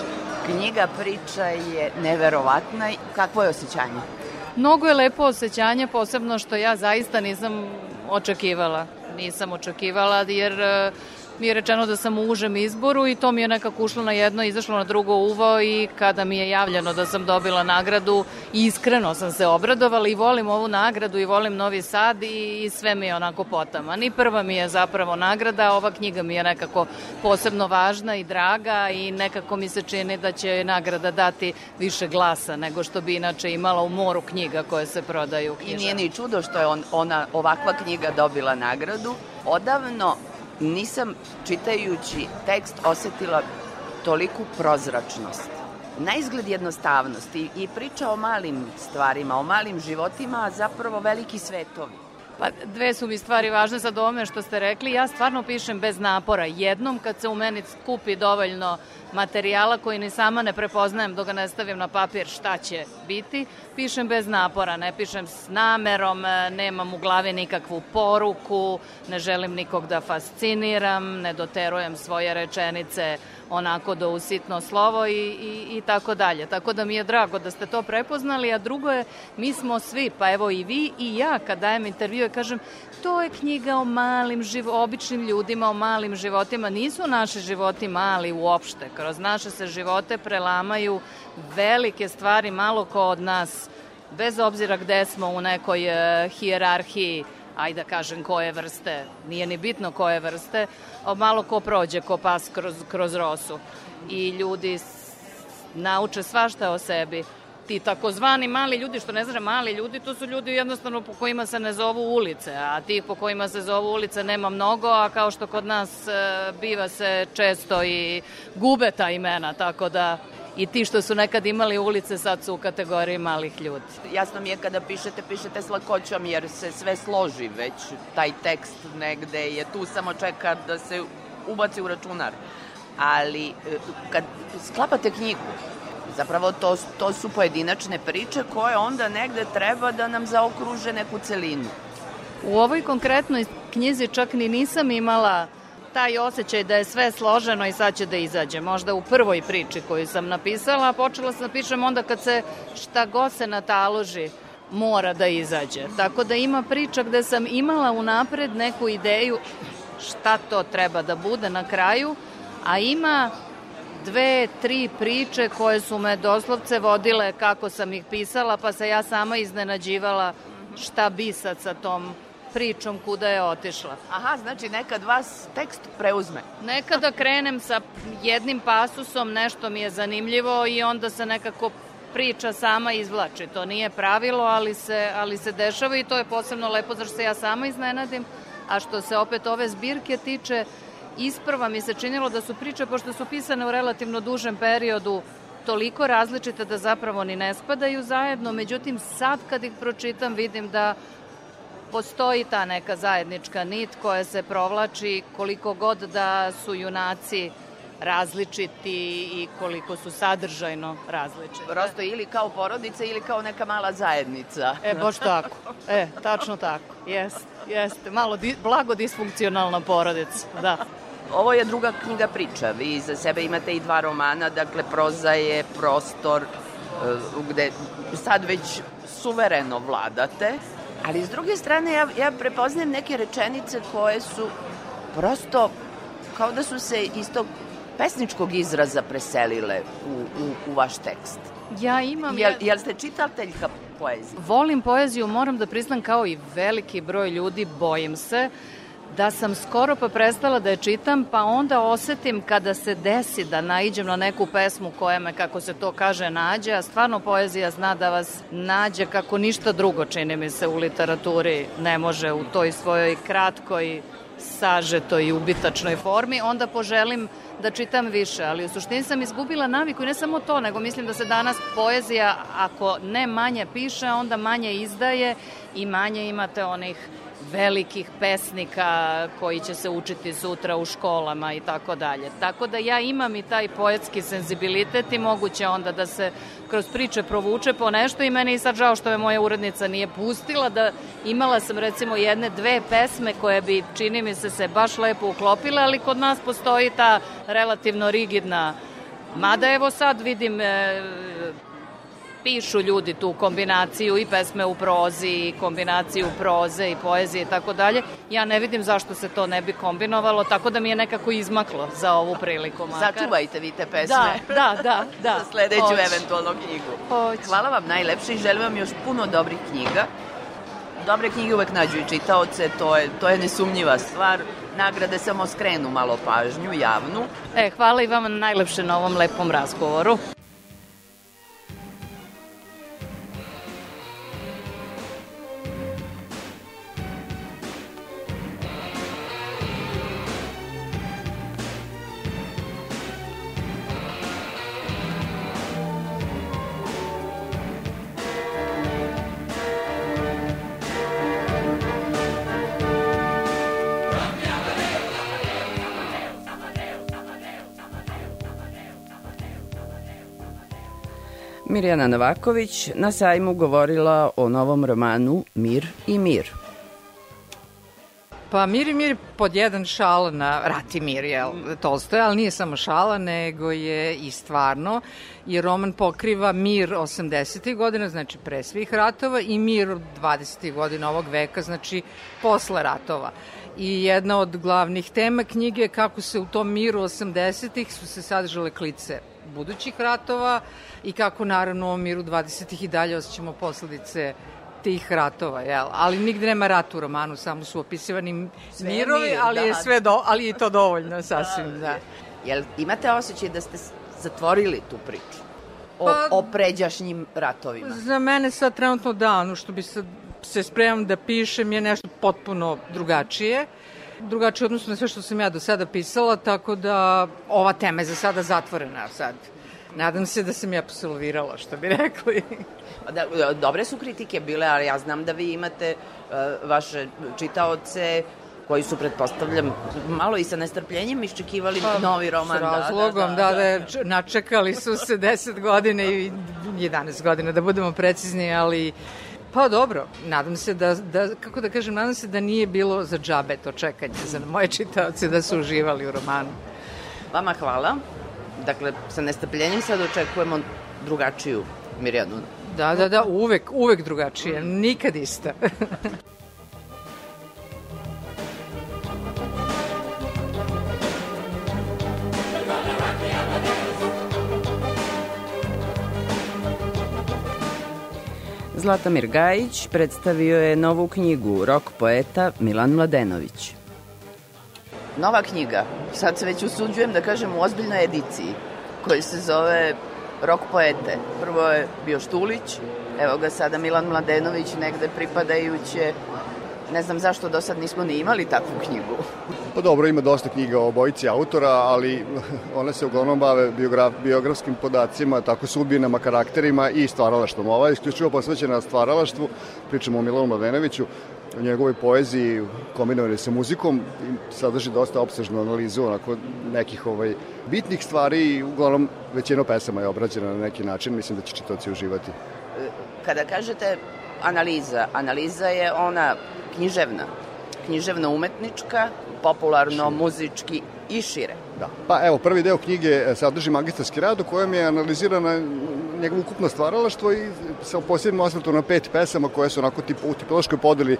Knjiga Priča je neverovatna. Kakvo je osjećanje? Mnogo je lepo osjećanje, posebno što ja zaista nisam očekivala. Nisam očekivala jer mi je rečeno da sam u užem izboru i to mi je nekako ušlo na jedno, izašlo na drugo uvo i kada mi je javljeno da sam dobila nagradu, iskreno sam se obradovala i volim ovu nagradu i volim Novi Sad i, i sve mi je onako potama. Ni prva mi je zapravo nagrada, ova knjiga mi je nekako posebno važna i draga i nekako mi se čini da će nagrada dati više glasa nego što bi inače imala u moru knjiga koje se prodaju u I nije ni čudo što je on, ona ovakva knjiga dobila nagradu. Odavno nisam čitajući tekst osetila toliku prozračnost. Na izgled jednostavnost i, priča o malim stvarima, o malim životima, a zapravo veliki svetovi. Pa dve su mi stvari važne sad ovome što ste rekli. Ja stvarno pišem bez napora. Jednom kad se u meni skupi dovoljno materijala koji ni sama ne prepoznajem dok ga ne stavim na papir šta će biti, pišem bez napora, ne pišem s namerom, nemam u glavi nikakvu poruku, ne želim nikog da fasciniram, ne doterujem svoje rečenice onako do usitno slovo i, i, i tako dalje. Tako da mi je drago da ste to prepoznali, a drugo je, mi smo svi, pa evo i vi i ja kad dajem intervju, kažem, to je knjiga o malim, živo, običnim ljudima, o malim životima. Nisu naši životi mali uopšte. Kroz naše se živote prelamaju velike stvari, malo ko od nas, bez obzira gde smo u nekoj uh, hijerarhiji, ajde da kažem koje vrste, nije ni bitno koje vrste, malo ko prođe, ko pas kroz, kroz rosu. I ljudi nauče svašta o sebi. Ti takozvani mali ljudi, što ne znaš mali ljudi, to su ljudi jednostavno po kojima se ne zovu ulice, a tih po kojima se zovu ulice nema mnogo, a kao što kod nas e, biva se često i gube ta imena, tako da i ti što su nekad imali ulice sad su u kategoriji malih ljudi. Jasno mi je kada pišete, pišete s lakoćom jer se sve složi već, taj tekst negde je tu, samo čeka da se ubaci u računar. Ali e, kad sklapate knjigu, zapravo to, to su pojedinačne priče koje onda negde treba da nam zaokruže neku celinu. U ovoj konkretnoj knjizi čak ni nisam imala taj osjećaj da je sve složeno i sad će da izađe. Možda u prvoj priči koju sam napisala, počela sam da pišem onda kad se šta god se nataloži mora da izađe. Tako da ima priča gde sam imala unapred neku ideju šta to treba da bude na kraju, a ima dve, tri priče koje su me doslovce vodile kako sam ih pisala, pa se ja sama iznenađivala šta bi sad sa tom pričom kuda je otišla. Aha, znači nekad vas tekst preuzme. Nekada krenem sa jednim pasusom, nešto mi je zanimljivo i onda se nekako priča sama izvlači. To nije pravilo, ali se, ali se dešava i to je posebno lepo zašto se ja sama iznenadim. A što se opet ove zbirke tiče, isprva mi se činilo da su priče, pošto su pisane u relativno dužem periodu, toliko različite da zapravo ni ne spadaju zajedno, međutim sad kad ih pročitam vidim da postoji ta neka zajednička nit koja se provlači koliko god da su junaci različiti i koliko su sadržajno različiti. Prosto ili kao porodica ili kao neka mala zajednica. E, baš tako. E, tačno tako. Jeste, jeste. Malo di, blago disfunkcionalna porodica, da. Ovo je druga knjiga priča. Vi za sebe imate i dva romana, dakle proza je prostor e, gde sad već suvereno vladate Ali s druge strane ja, ja prepoznajem neke rečenice koje su prosto kao da su se iz tog pesničkog izraza preselile u, u, u vaš tekst. Ja imam... Jel, jel ste čitateljka poezije? Volim poeziju, moram da priznam kao i veliki broj ljudi, bojim se da sam skoro pa prestala da je čitam, pa onda osetim kada se desi da naiđem na neku pesmu koja me, kako se to kaže, nađe, a stvarno poezija zna da vas nađe kako ništa drugo, čini mi se, u literaturi ne može u toj svojoj kratkoj, sažetoj i ubitačnoj formi, onda poželim da čitam više, ali u suštini sam izgubila naviku i ne samo to, nego mislim da se danas poezija, ako ne manje piše, onda manje izdaje i manje imate onih velikih pesnika koji će se učiti sutra u školama i tako dalje. Tako da ja imam i taj poetski senzibilitet i moguće onda da se kroz priče provuče po nešto i meni je sad žao što me moja urednica nije pustila da imala sam recimo jedne dve pesme koje bi čini mi se se baš lepo uklopile, ali kod nas postoji ta relativno rigidna Mada evo sad vidim e, pišu ljudi tu kombinaciju i pesme u prozi i kombinaciju proze i poezije i tako dalje. Ja ne vidim zašto se to ne bi kombinovalo, tako da mi je nekako izmaklo za ovu priliku. Makar. Sačuvajte vi te pesme. Da, da, da. <laughs> da. za sledeću Hoć. eventualno knjigu. Hoć. Hvala vam najlepše i želim vam još puno dobrih knjiga. Dobre knjige uvek nađu i čitaoce, to je, to je nesumnjiva stvar nagrade samo skrenu malo pažnju javnu. E, hvala i vama najlepše na ovom lepom razgovoru. Mirjana Navaković na sajmu govorila o novom romanu Mir i mir. Pa Mir i mir pod jedan šal na rat i mir, jel, Tolstoje, ali nije samo šala, nego je i stvarno, jer roman pokriva mir 80. godina, znači pre svih ratova, i mir 20. godina ovog veka, znači posle ratova. I jedna od glavnih tema knjige je kako se u tom miru 80. su se sadržale klice budućih ratova i kako naravno u miru 20. i dalje osjećamo posledice tih ratova, jel? Ali nigde nema rat u romanu, samo su opisivani sve mirovi, mir, ali da. je sve do, ali je to dovoljno sasvim, da. da. Jel imate osjećaj da ste zatvorili tu priču? O, pa, o pređašnjim ratovima? Za mene sad trenutno da, ono što bi sad se spremam da pišem je nešto potpuno drugačije drugačije odnosno na sve što sam ja do sada pisala, tako da ova tema je za sada zatvorena sad. Nadam se da sam je absolvirala, što bi rekli. Da, dobre su kritike bile, ali ja znam da vi imate uh, vaše čitaoce koji su, pretpostavljam, malo i sa nestrpljenjem iščekivali pa, novi roman. S razlogom, da, da, da, da, da, načekali su se 10 godine i 11 godina, da budemo precizni, ali Pa dobro, nadam se da, da, kako da kažem, nadam se da nije bilo za džabe to čekanje za moje čitaoce da su uživali u romanu. Vama hvala. Dakle, sa nestrpljenjem sad očekujemo drugačiju Mirjanu. Da, da, da, uvek, uvek drugačije, nikad ista. <laughs> Zlatamir Gajić predstavio je novu knjigu Rok poeta Milan Mladenović. Nova knjiga, sad se već usuđujem da kažem u ozbiljnoj ediciji, koji se zove Rok poete. Prvo je bio Štulić, evo ga sada Milan Mladenović negde pripadajuće Ne znam zašto do sad nismo ni imali takvu knjigu. Pa dobro, ima dosta knjiga o bojici autora, ali <laughs> one se uglavnom bave biograf, biografskim podacima, tako sudbinama, karakterima i stvaralaštvom. Ova je isključivo posvećena stvaralaštvu, pričamo o Milanu Mladenoviću, o njegovoj poeziji kombinovane sa muzikom sadrži dosta opsežnu analizu onako nekih ovaj, bitnih stvari i uglavnom većina pesama je obrađena na neki način, mislim da će čitoci uživati. Kada kažete analiza, analiza je ona književna, književno umetnička, popularno muzički i šire. Da. Pa evo, prvi deo knjige e, sadrži magistarski rad u kojem je analizirana njegovo ukupno stvaralaštvo i sa posebnim osvrtom na pet pesama koje su onako tip, u tipološkoj podeli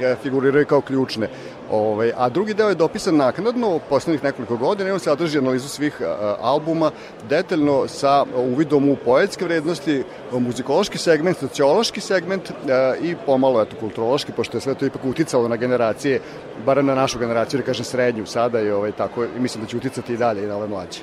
e, figuriraju kao ključne. Ove, ovaj, a drugi deo je dopisan naknadno poslednjih nekoliko godina i on sadrži analizu svih a, albuma detaljno sa uvidom u poetske vrednosti, muzikološki segment, sociološki segment a, i pomalo eto, kulturološki, pošto je sve to ipak uticalo na generacije, bar na našu generaciju, da kažem srednju sada i ovaj, tako, i mislim da će uticati i dalje i na ove mlađe.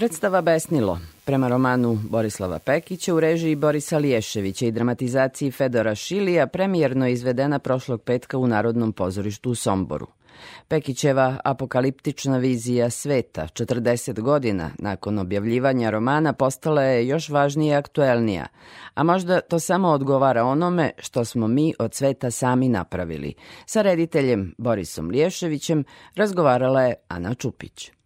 Predstava Besnilo, prema romanu Borislava Pekića u režiji Borisa Liješevića i dramatizaciji Fedora Šilija premijerno je izvedena prošlog petka u Narodnom pozorištu u Somboru. Pekićeva apokaliptična vizija sveta 40 godina nakon objavljivanja romana postala je još važnija i aktuelnija, a možda to samo odgovara onome što smo mi od sveta sami napravili. Sa rediteljem Borisom Liješevićem razgovarala je Ana Čupić.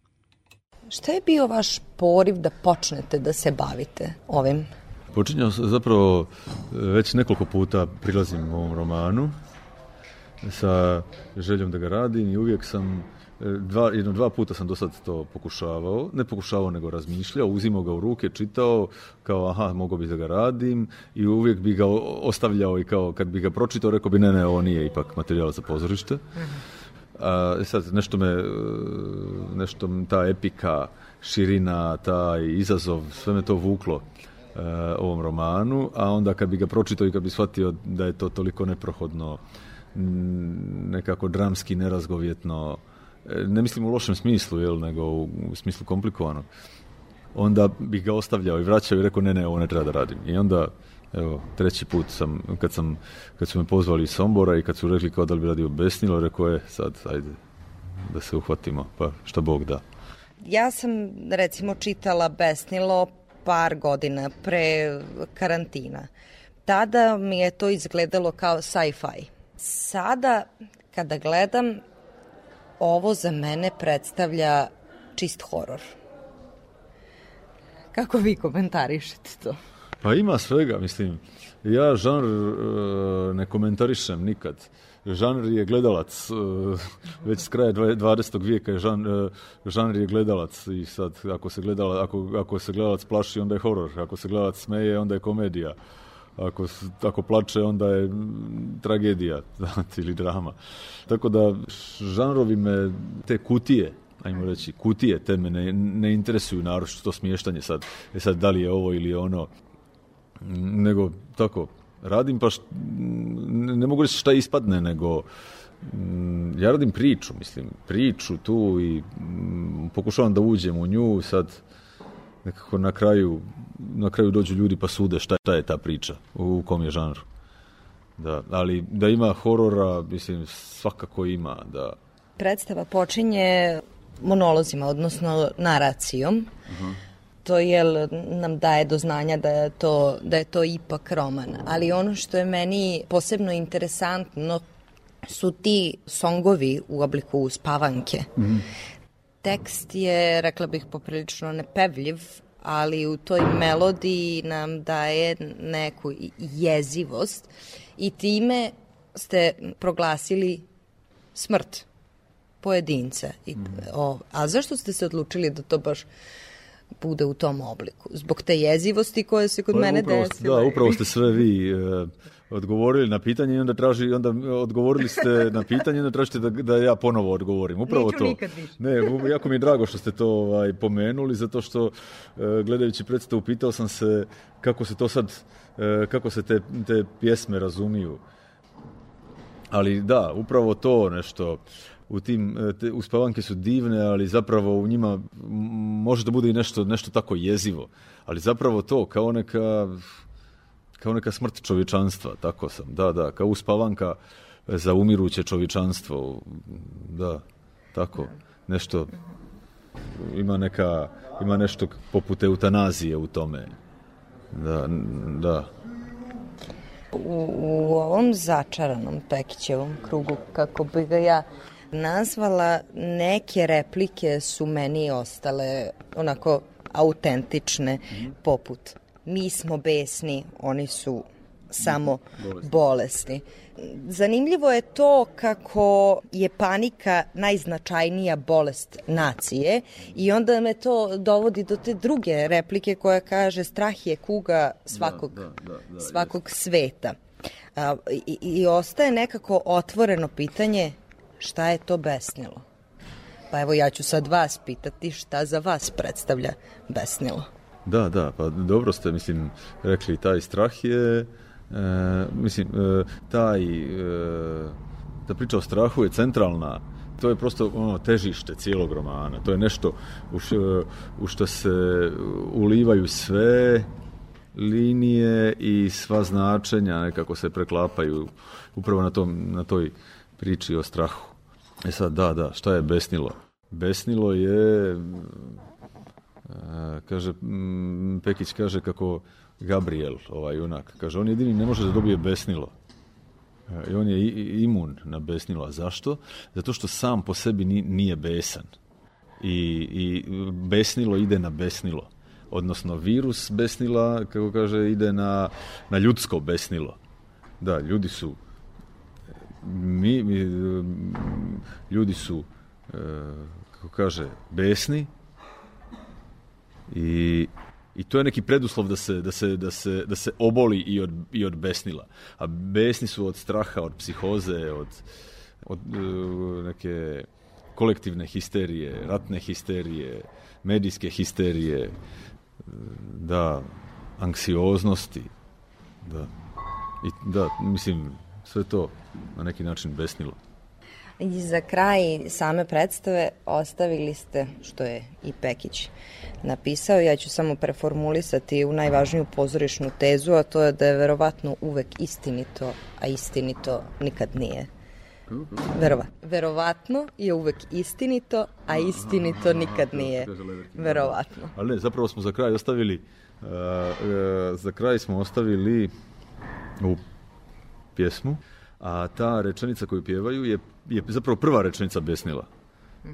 Šta je bio vaš poriv da počnete da se bavite ovim? Počinjao sam zapravo već nekoliko puta prilazim u ovom romanu sa željom da ga radim i uvijek sam dva, jedno dva puta sam do sad to pokušavao, ne pokušavao nego razmišljao, uzimao ga u ruke, čitao, kao aha, mogu bi da ga radim i uvijek bi ga ostavljao i kao kad bi ga pročitao, rekao bi ne, ne, ovo nije ipak materijal za pozorište. A, sad, nešto me, nešto ta epika, širina, taj izazov, sve me to vuklo uh, ovom romanu, a onda kad bi ga pročitao i kad bi shvatio da je to toliko neprohodno, nekako dramski, nerazgovjetno, ne mislim u lošem smislu, jel, nego u, u smislu komplikovanog, onda bih ga ostavljao i vraćao i rekao ne, ne, ovo ne treba da radim. I onda, evo, treći put sam, kad, sam, kad su me pozvali iz Sombora i kad su rekli kao da li bi radio Besnilo, rekao je sad, ajde, da se uhvatimo, pa šta Bog da. Ja sam, recimo, čitala Besnilo par godina pre karantina. Tada mi je to izgledalo kao sci-fi Sada, kada gledam, ovo za mene predstavlja čist horor. Kako vi komentarišete to? Pa ima svega, mislim. Ja žanr uh, ne komentarišem nikad. Žanr je gledalac. Uh, već s kraja 20. vijeka je žan, uh, žanr je gledalac i sad ako se, gledala, ako, ako se gledalac plaši onda je horor, ako se gledalac smeje onda je komedija. Ako, ako plače onda je tragedija <laughs> ili drama. Tako da žanrovi me, te kutije, ajmo reći, kutije te me ne, ne interesuju naročito to smještanje sad. E sad, da li je ovo ili ono, nego tako, radim pa št, ne, mogu reći šta ispadne, nego mm, ja radim priču, mislim, priču tu i mm, pokušavam da uđem u nju, sad nekako na kraju, na kraju dođu ljudi pa sude šta, šta je ta priča, u kom je žanru. Da, ali da ima horora, mislim, svakako ima. Da. Predstava počinje monolozima, odnosno naracijom. Uh -huh. To je nam daje do znanja da je, to, da je to ipak roman. Ali ono što je meni posebno interesantno su ti songovi u obliku spavanke. Mm -hmm. Tekst je, rekla bih, poprilično nepevljiv, ali u toj melodiji nam daje neku jezivost i time ste proglasili smrt pojedinca. I, mm. o, a zašto ste se odlučili da to baš bude u tom obliku? Zbog te jezivosti koje se kod pa, mene desile? Da, upravo ste sve vi uh, odgovorili na pitanje i onda traži onda odgovorili ste na pitanje i onda tražite da, da ja ponovo odgovorim. Upravo Neću to. nikad više. Ne, jako mi je drago što ste to ovaj pomenuli zato što uh, gledajući predstavu pitao sam se kako se to sad uh, kako se te, te pjesme razumiju. Ali da, upravo to nešto u tim te uspavanke su divne, ali zapravo u njima može da bude i nešto nešto tako jezivo. Ali zapravo to kao neka kao neka smrt čovječanstva, tako sam, da, da, kao uspavanka za umiruće čovječanstvo, da, tako, nešto, ima neka, ima nešto poput eutanazije u tome, da, da. U, u ovom začaranom Pekićevom krugu, kako bi ga ja nazvala, neke replike su meni ostale onako autentične, poput mi smo besni, oni su samo bolesni. bolesni. Zanimljivo je to kako je panika najznačajnija bolest nacije i onda me to dovodi do te druge replike koja kaže strah je kuga svakog, da, da, da, da, svakog sveta. A, i, I ostaje nekako otvoreno pitanje šta je to besnilo. Pa evo ja ću sad vas pitati šta za vas predstavlja besnilo. Da, da, pa dobro ste, mislim, rekli, taj strah je, e, mislim, e, taj, e, ta priča o strahu je centralna. To je prosto ono, težište cijelog romana. To je nešto u, š, u što se ulivaju sve linije i sva značenja nekako se preklapaju upravo na, tom, na toj priči o strahu. E sad, da, da, šta je besnilo? Besnilo je, kaže, Pekić kaže kako Gabriel, ovaj junak, kaže, on jedini ne može da dobije besnilo. I on je imun na besnilo. A zašto? Zato što sam po sebi nije besan. I, i besnilo ide na besnilo. Odnosno, virus besnila, kako kaže, ide na, na ljudsko besnilo. Da, ljudi su mi, mi ljudi su e, kako kaže besni i I to je neki preduslov da se, da se, da se, da se oboli i od, i od besnila. A besni su od straha, od psihoze, od, od uh, neke kolektivne histerije, ratne histerije, medijske histerije, da, anksioznosti, da. I da, mislim, sve to na neki način besnilo. I za kraj same predstave ostavili ste, što je i Pekić napisao, ja ću samo preformulisati u najvažniju pozorišnu tezu, a to je da je verovatno uvek istinito, a istinito nikad nije. Verova, verovatno je uvek istinito, a istinito nikad nije. Verovatno. Ali ne, zapravo smo za kraj ostavili uh, uh, za kraj smo ostavili u pjesmu, a ta rečenica koju pjevaju je, je zapravo prva rečenica besnila. E,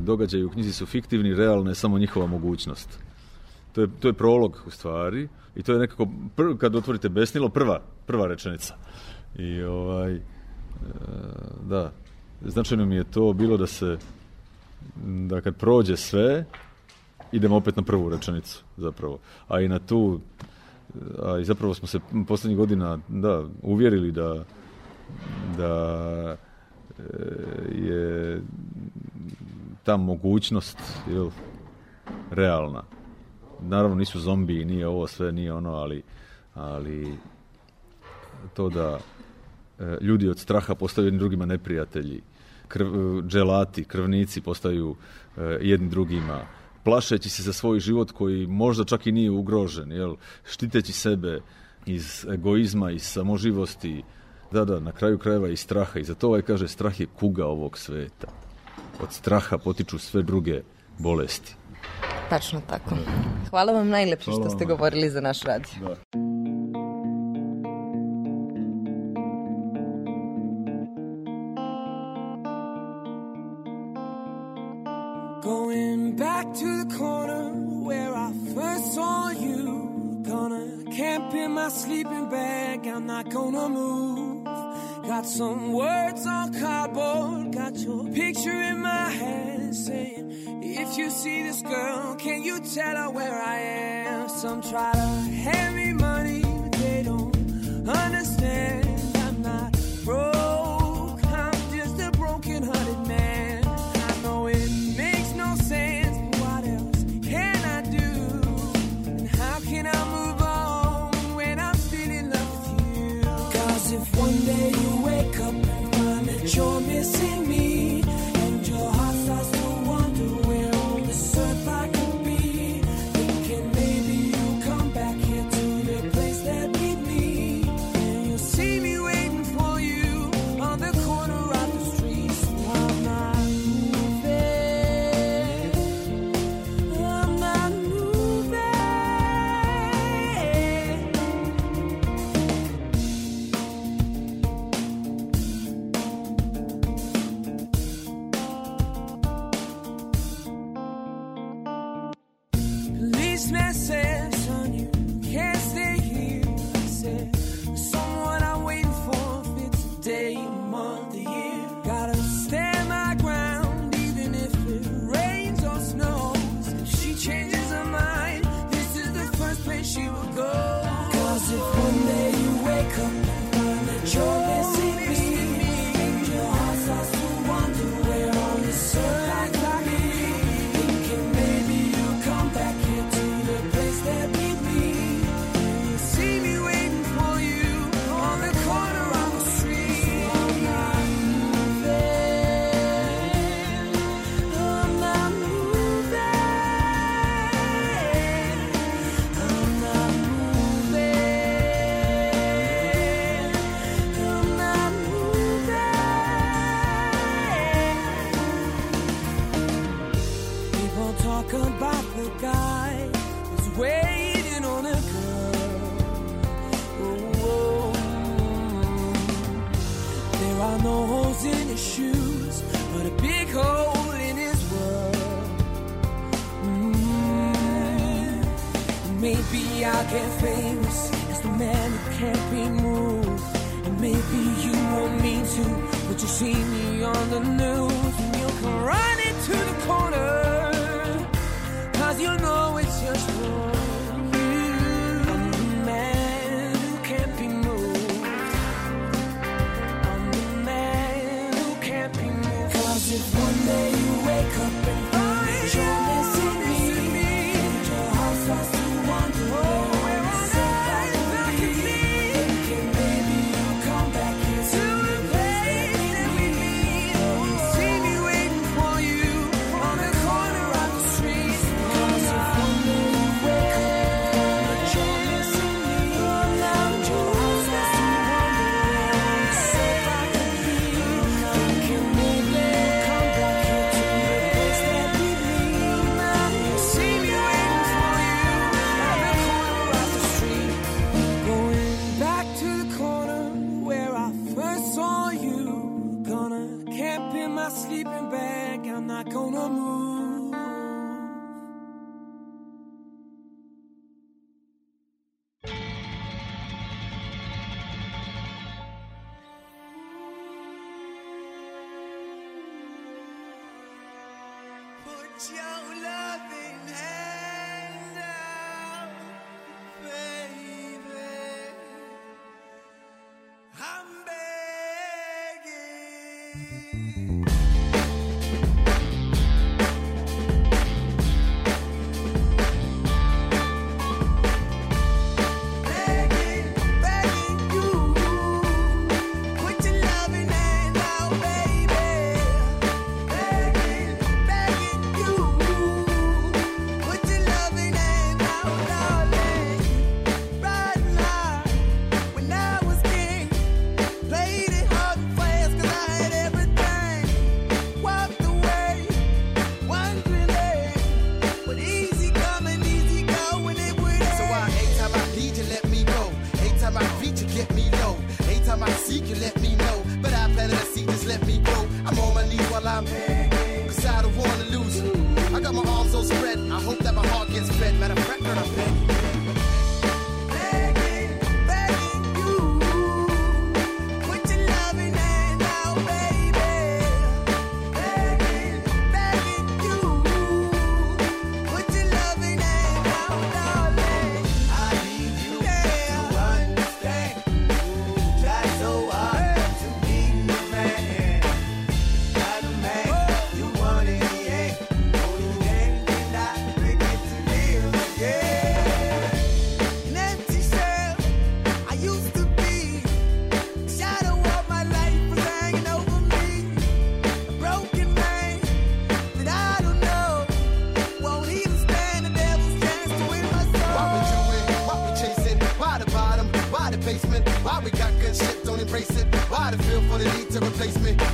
događaji u knjizi su fiktivni, realna je samo njihova mogućnost. To je, to je prolog u stvari i to je nekako, pr, kad otvorite besnilo, prva, prva rečenica. I ovaj, e, da, značajno mi je to bilo da se, da kad prođe sve, idemo opet na prvu rečenicu zapravo. A i na tu, a i zapravo smo se poslednjih godina da, uvjerili da da e, je ta mogućnost jel, realna. Naravno nisu zombi, nije ovo sve, nije ono, ali, ali to da e, ljudi od straha postaju jedni drugima neprijatelji, krv, dželati, krvnici postaju e, jedni drugima, plašeći se za svoj život koji možda čak i nije ugrožen, jel, štiteći sebe iz egoizma, iz samoživosti, Da, da, na kraju krajeva i straha. I zato ovaj kaže strah je kuga ovog sveta. Od straha potiču sve druge bolesti. Tačno tako. Hvala vam najlepše što ste govorili za naš radio. Da. In my sleeping bag, I'm not gonna move Got some words on cardboard, got your picture in my head saying, If you see this girl, can you tell her where I am? Some try to hand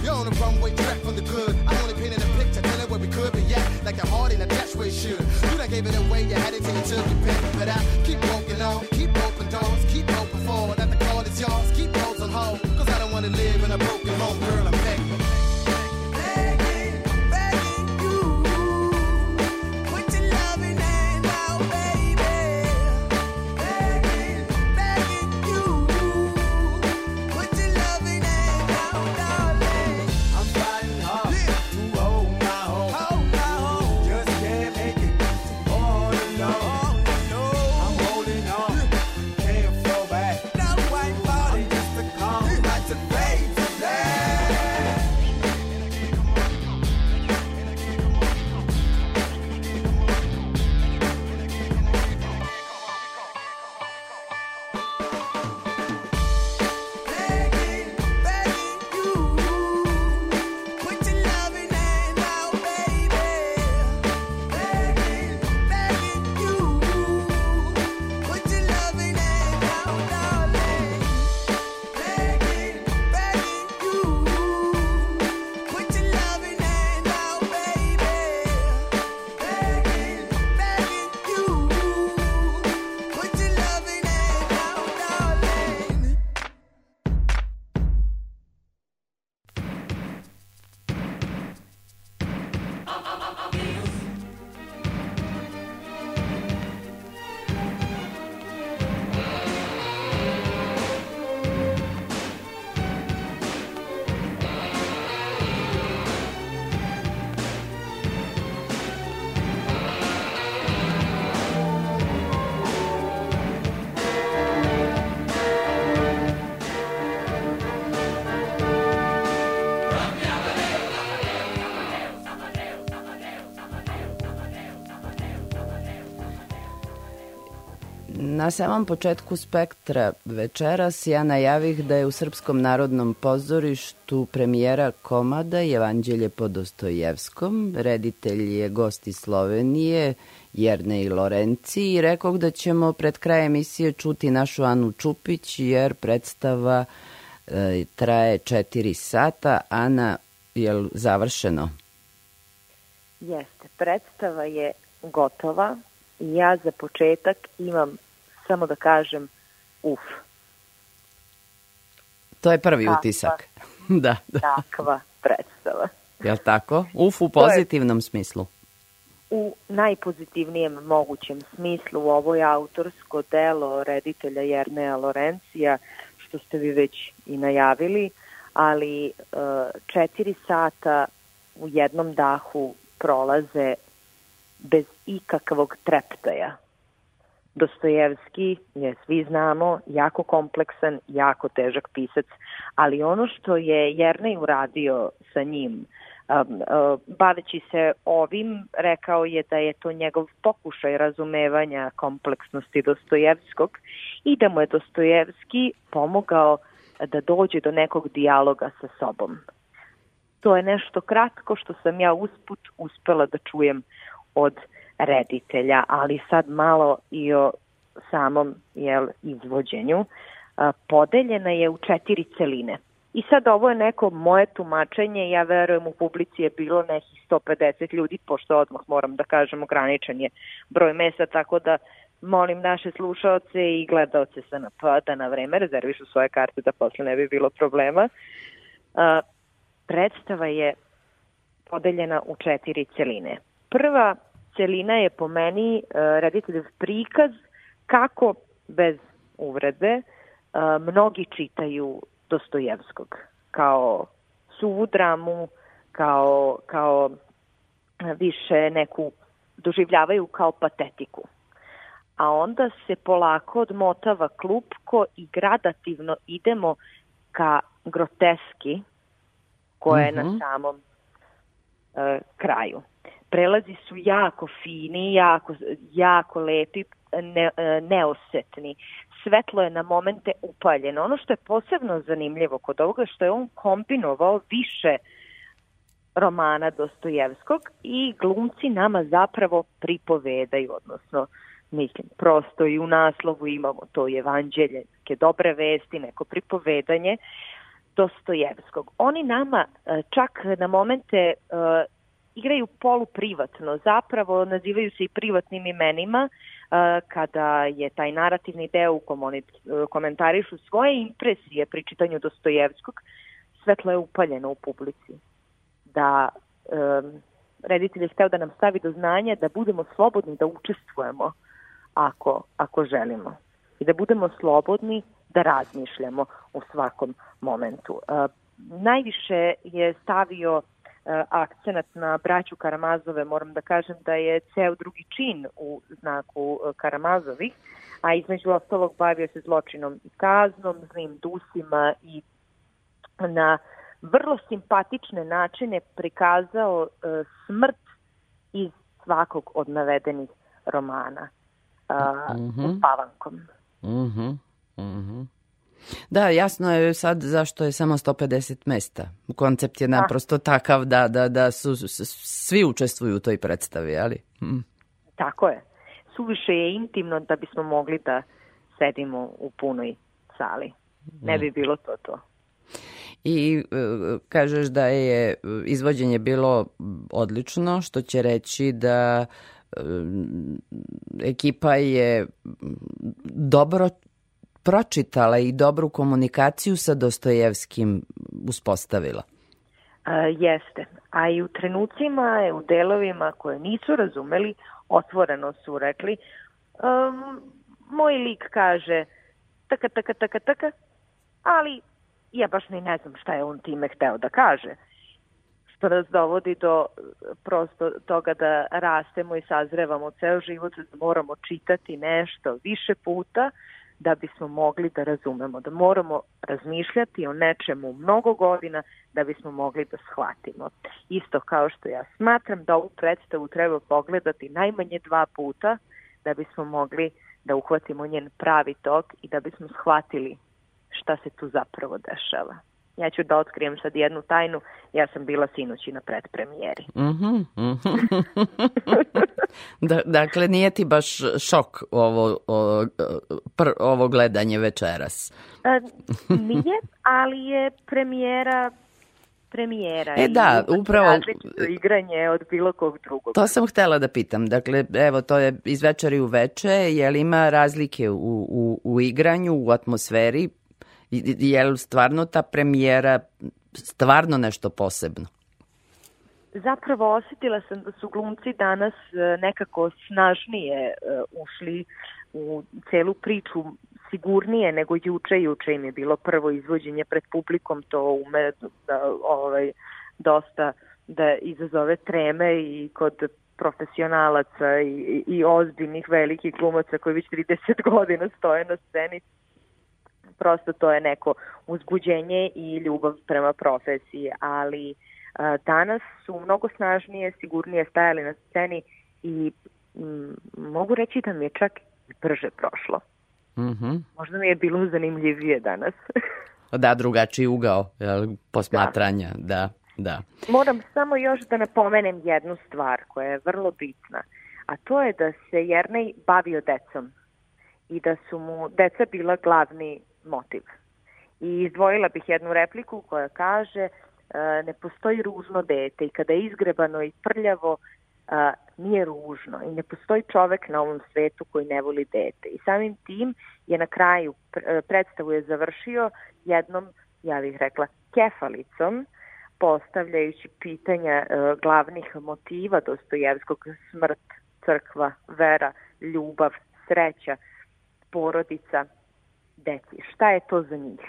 You're on the runway track for the good. I only painted a picture, telling where we could be at, like a heart in the that's where it should. You done gave it away, you had it till you took it back. But I keep walking on, keep open doors, keep open forward. that the call is yours, keep those on hold. Cause I don't wanna live in a broken home, girl, I'm back. Na samom početku spektra večeras ja najavih da je u Srpskom narodnom pozorištu premijera komada Evanđelje po Dostojevskom. Reditelj je gost iz Slovenije, Jernej Lorenci i rekao da ćemo pred kraj emisije čuti našu Anu Čupić jer predstava e, traje četiri sata. Ana, je li završeno? Jeste, predstava je gotova i ja za početak imam samo da kažem uf. To je prvi Kakva? utisak. <laughs> da, da. Takva predstava. Jel tako? Uf u To je- pozitivnom smislu. U najpozitivnijem mogućem smislu ovo je autorsko delo reditelja Jerneja Lorencija, što ste vi već i najavili, ali e, četiri sata u jednom dahu prolaze bez ikakvog treptaja. Dostojevski je, svi znamo, jako kompleksan, jako težak pisac, ali ono što je Jernej uradio sa njim, um, uh, baveći se ovim, rekao je da je to njegov pokušaj razumevanja kompleksnosti Dostojevskog i da mu je Dostojevski pomogao da dođe do nekog dijaloga sa sobom. To je nešto kratko što sam ja usput uspela da čujem od reditelja, ali sad malo i o samom jel, izvođenju. Podeljena je u četiri celine. I sad ovo je neko moje tumačenje, ja verujem u publici je bilo nekih 150 ljudi, pošto odmah moram da kažem ograničen je broj mesa, tako da molim naše slušaoce i gledaoce SNP da na vreme rezervišu svoje karte da posle ne bi bilo problema. A, predstava je podeljena u četiri celine. Prva celina je po meni uh, rediteljev prikaz kako bez uvrede uh, mnogi čitaju Dostojevskog kao suvu dramu, kao, kao više neku doživljavaju kao patetiku. A onda se polako odmotava klupko i gradativno idemo ka groteski koja je na Mhm. samom e, kraju. Prelazi su jako fini, jako, jako lepi, ne, e, neosetni. Svetlo je na momente upaljeno. Ono što je posebno zanimljivo kod ovoga što je on kombinovao više romana Dostojevskog i glumci nama zapravo pripovedaju, odnosno mislim, prosto i u naslovu imamo to evanđelje, neke dobre vesti, neko pripovedanje Dostojevskog. Oni nama e, čak na momente e, igraju poluprivatno, zapravo nazivaju se i privatnim imenima e, kada je taj narativni deo u e, komentarišu svoje impresije pri čitanju Dostojevskog, svetlo je upaljeno u publici. Da um, reditelj je hteo da nam stavi do znanja da budemo slobodni da učestvujemo ako, ako želimo. I da budemo slobodni da razmišljamo u svakom momentu. Uh, najviše je stavio akcenat na braću Karamazove, moram da kažem da je ceo drugi čin u znaku uh, Karamazovih, a između ostalog bavio se zločinom i kaznom, zlim dusima i na vrlo simpatične načine prikazao uh, smrt iz svakog od navedenih romana uh, Mhm. uspavankom. Mhm, mhm. Da, jasno je sad zašto je samo 150 mesta. Koncept je naprosto takav da, da, da su, svi učestvuju u toj predstavi, ali... Mm. Tako je. Suviše je intimno da bismo mogli da sedimo u punoj sali. Ne bi bilo to to. I e, kažeš da je e, izvođenje bilo odlično, što će reći da e, ekipa je dobro pročitala i dobru komunikaciju sa Dostojevskim uspostavila. A, jeste. A i u trenucima, u delovima koje nisu razumeli, otvoreno su rekli um, moj lik kaže taka, taka, taka, taka, ali ja baš ni ne znam šta je on time hteo da kaže. Što nas dovodi do e, prosto toga da rastemo i sazrevamo ceo život, da moramo čitati nešto više puta da bismo mogli da razumemo, da moramo razmišljati o nečemu mnogo godina da bismo mogli da shvatimo. Isto kao što ja smatram da ovu predstavu treba pogledati najmanje dva puta da bismo mogli da uhvatimo njen pravi tok i da bismo shvatili šta se tu zapravo dešava. Ja ću da otkrijem sad jednu tajnu, ja sam bila sinoći na predpremijeri. Mhm, mhm. <laughs> da, dakle, nije ti baš šok ovo, ovo, pr, ovo gledanje večeras. E, nije, ali je premijera premijera. E da, i upravo- igranje od bilo kog drugog. To sam htela da pitam. Dakle, evo, to je iz večeri u veče. Je li ima razlike u, u, u igranju, u atmosferi? I- i- Je li stvarno ta premijera stvarno nešto posebno? Zapravo osjetila sam da su glumci danas e, nekako snažnije e, ušli u celu priču sigurnije nego juče. Juče im je bilo prvo izvođenje pred publikom, to ume da ovaj, dosta da izazove treme i kod profesionalaca i, i ozbiljnih velikih glumaca koji već 30 godina stoje na sceni prosto to je neko uzbuđenje i ljubav prema profesiji, ali a, danas su mnogo snažnije, sigurnije stajali na sceni i m, mogu reći da mi je čak i brže prošlo. Mhm. Možda mi je bilo zanimljivije danas. <laughs> Da, drugačiji ugao jel, posmatranja, da, da. Moram samo još da napomenem jednu stvar koja je vrlo bitna, a to je da se Jernej bavio decom i da su mu deca bila glavni motiv. I izdvojila bih jednu repliku koja kaže e, ne postoji ružno dete i kada je izgrebano i prljavo a, nije ružno i ne postoji čovek na ovom svetu koji ne voli dete. I samim tim je na kraju e, predstavu je završio jednom, ja bih rekla, kefalicom, postavljajući pitanja e, glavnih motiva Dostojevskog smrt, crkva, vera, ljubav, sreća, porodica, deci. Šta je to za njih?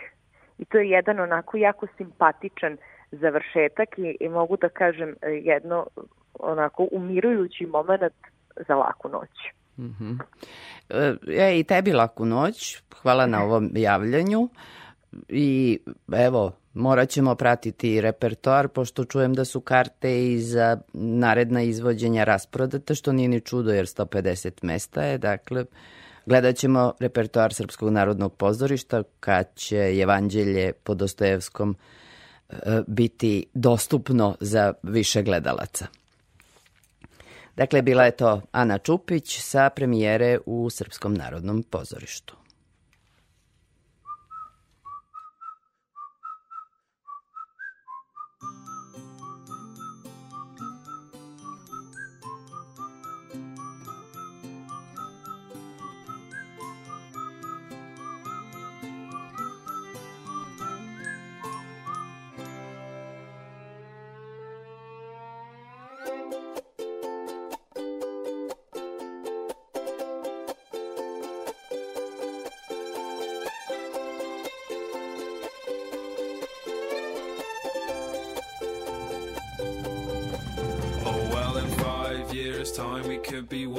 I to je jedan onako jako simpatičan završetak i, i mogu da kažem e, jedno onako umirujući moment za laku noć. Mhm. E, I tebi laku noć. Hvala na ovom javljanju. I evo, morat ćemo pratiti repertoar, pošto čujem da su karte i za naredna izvođenja rasprodate, što nije ni čudo jer 150 mesta je. Dakle, gledat ćemo repertoar Srpskog narodnog pozorišta kad će Evanđelje po Dostojevskom e, biti dostupno za više gledalaca. Dakle, bila je to Ana Čupić sa premijere u Srpskom narodnom pozorištu.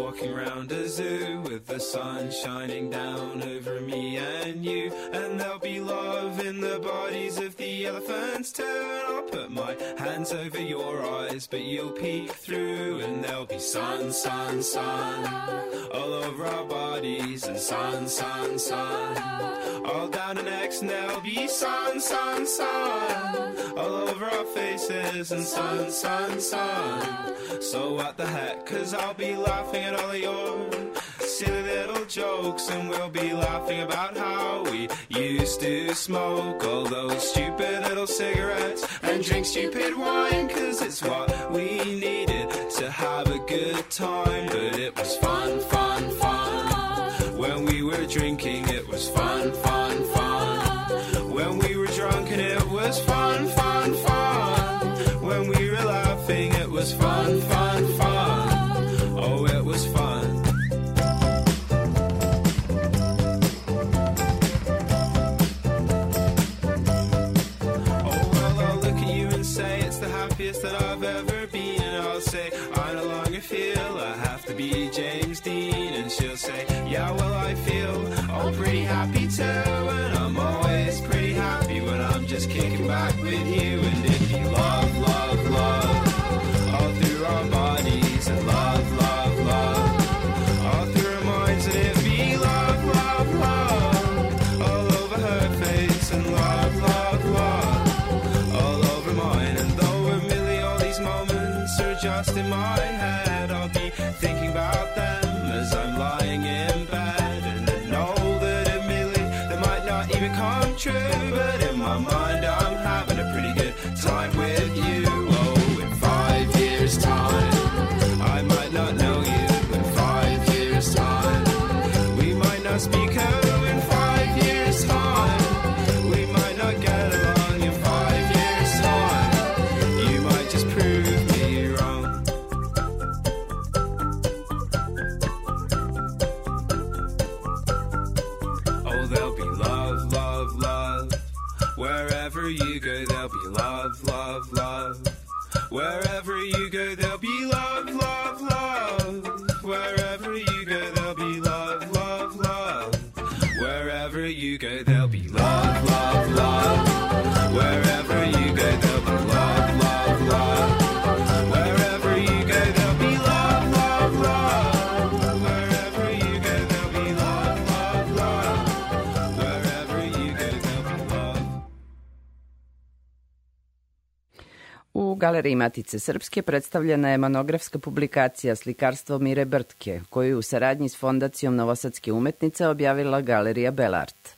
Walking round a zoo with the sun shining down over me and you, and there'll be love in the bodies of the elephants too. And I'll put my hands over your eyes, but you'll peek through, and there'll be sun, sun, sun all over our bodies, and sun, sun, sun all down our necks, there'll be sun, sun, sun all over our faces, and sun, sun, sun. So what the heck? Cause I'll be laughing at all of your silly little jokes, and we'll be laughing about how we used to smoke all those stupid little cigarettes and drink stupid wine, cause it's what we needed to have a good time. But it was fun, fun, fun. When we were drinking, it was fun, fun. Galeriji Matice Srpske predstavljena je monografska publikacija Slikarstvo Mire Brtke, koju u saradnji s Fondacijom Novosadske umetnice objavila Galerija Belart.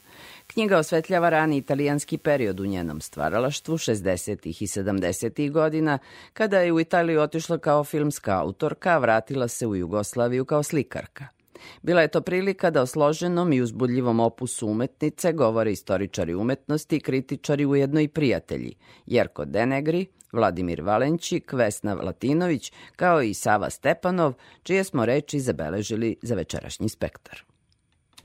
Knjiga osvetljava rani italijanski period u njenom stvaralaštvu 60. i 70. godina, kada je u Italiju otišla kao filmska autorka, a vratila se u Jugoslaviju kao slikarka. Bila je to prilika da o složenom i uzbudljivom opusu umetnice govore istoričari umetnosti, kritičari ujedno i prijatelji, Jerko Denegri, Vladimir Valenćik, Vesna Latinović, kao i Sava Stepanov, čije smo reči zabeležili za večerašnji spektar.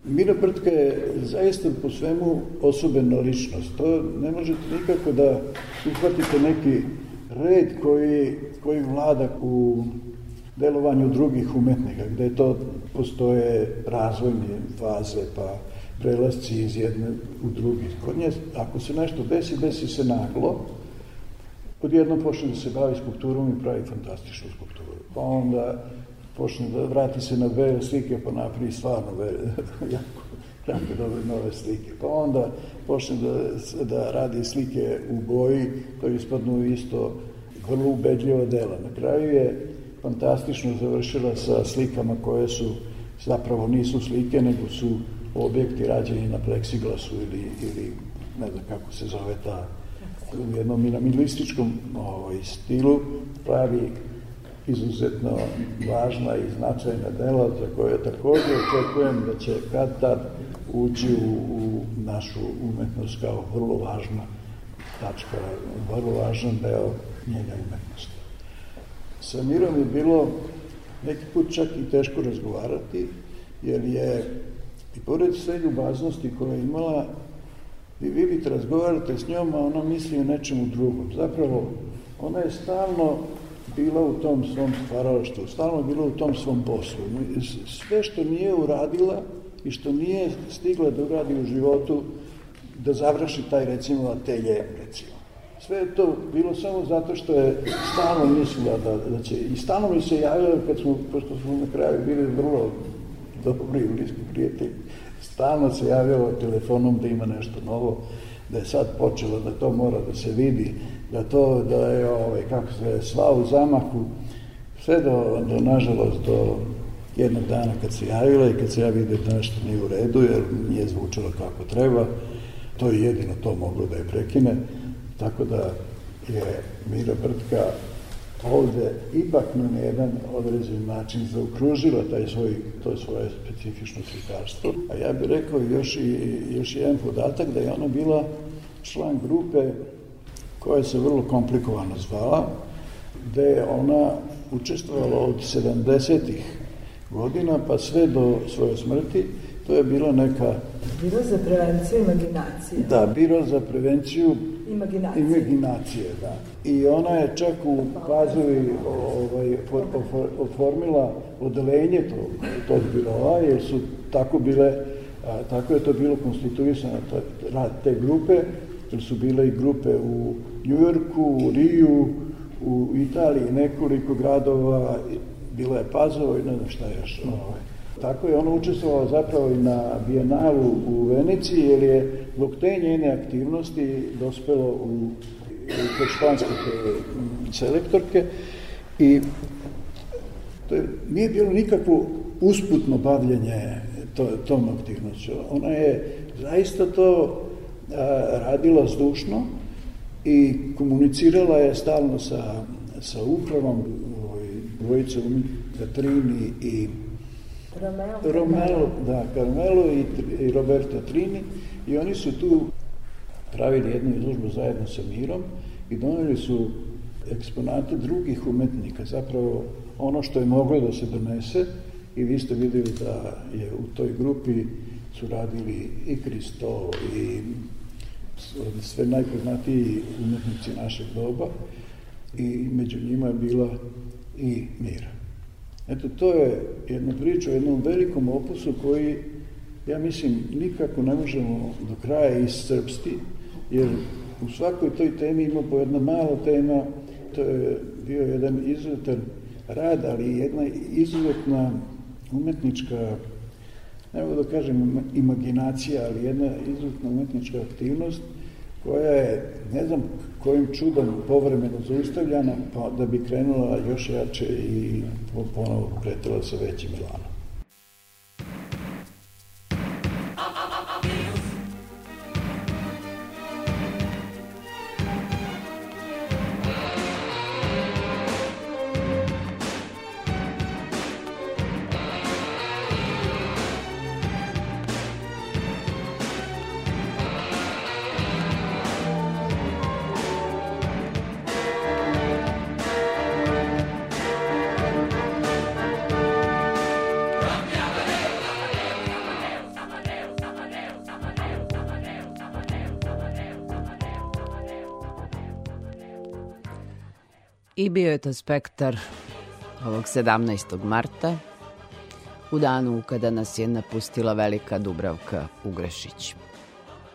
Mira Brtka je zaista po svemu osobena ličnost. To ne možete nikako da uhvatite neki red koji, koji vlada u delovanju drugih umetnika, gde to postoje razvojne faze, pa prelasci iz jedne u drugi. Kod nje, ako se nešto desi, desi se naglo, odjednom počne da se bavi skulpturom i pravi fantastičnu skulpturu. Pa onda počne da vrati se na bele slike, pa napravi stvarno bele, <laughs> jako, jako dobre nove slike. Pa onda počne da, da radi slike u boji, to ispadnu isto vrlo ubedljiva dela. Na kraju je fantastično završila sa slikama koje su zapravo nisu slike, nego su objekti rađeni na pleksiglasu ili, ili ne znam kako se zove ta u jednom minimalističkom ovaj, stilu pravi izuzetno važna i značajna dela za koje takođe očekujem da će kad tad ući u, u našu umetnost kao vrlo važna tačka, vrlo važan deo njene umetnosti. Sa Mirom je bilo neki put čak i teško razgovarati, jer je i pored sve ljubaznosti koje je imala, vi vidite, razgovarate s njom, a ona misli o nečemu drugom. Zapravo, ona je stalno bila u tom svom stvaralaštvu, stalno bila u tom svom poslu. Sve što nije uradila i što nije stigla da uradi u životu, da završi taj, recimo, atelje, recimo. Sve je to bilo samo zato što je stalno mislila da, da će, i stalno mi se javila kad smo, pošto smo na kraju bili vrlo dobri i bliski prijatelji, stalno se javljala telefonom da ima nešto novo, da je sad počelo, da to mora da se vidi, da to, da je, ovaj, kako se sva u zamahu, sve do, do, nažalost, do jednog dana kad se javila i kad se ja vidio da nešto nije u redu, jer nije zvučalo kako treba, to je jedino to moglo da je prekine, tako da je Mira Brtka ovde ipak na jedan određen način zaokružila taj svoj, to svoje specifično slikarstvo. A ja bih rekao još, i, još jedan podatak da je ona bila član grupe koja se vrlo komplikovano zvala, gde je ona učestvovala od 70-ih godina pa sve do svoje smrti, to je bila neka... Biro za prevenciju imaginacije. Da, biro za prevenciju Imaginacije. Imaginacije, da. I ona je čak u Pazovi ovaj, oformila odelenje tog, tog biroa, jer su tako bile, tako je to bilo konstituisano, rad te grupe, jer su bile i grupe u Njujorku, u Riju, u Italiji, nekoliko gradova, bila je Pazova i ne znam šta još. Ovaj. Tako je ona učestvovala zapravo i na Bijenalu u Veneciji, jer je zbog te njene aktivnosti dospelo u kod španske selektorke I to je, nije bilo nikakvo usputno bavljanje to, tom aktivnošću. Ona je zaista to a, radila zdušno i komunicirala je stalno sa, sa upravom, ovaj, dvojica Katrini i. Romelo, da, Carmelo i, i Roberto Trini i oni su tu pravili jednu izložbu zajedno sa Mirom i doneli su eksponate drugih umetnika, zapravo ono što je moglo da se donese i vi ste videli da je u toj grupi su radili i Kristo i sve najpoznatiji umetnici našeg doba i među njima je bila i Mira. Eto, to je jedna priča o jednom velikom opusu koji, ja mislim, nikako ne možemo do kraja iscrpsti, jer u svakoj toj temi ima po jedna mala tema, to je bio jedan izuzetan rad, ali jedna izuzetna umetnička, ne mogu da kažem imaginacija, ali jedna izuzetna umetnička aktivnost koja je, ne znam kojim čudom povremeno zaustavljana, pa da bi krenula još jače i ponovo kretala sa većim elanom. Bio je to spektar ovog 17. marta, u danu kada nas je napustila velika Dubravka Ugrešić.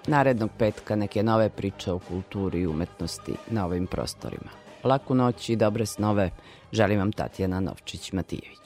Narednog petka neke nove priče o kulturi i umetnosti na ovim prostorima. Laku noć i dobre snove želim vam Tatjana Novčić-Matijević.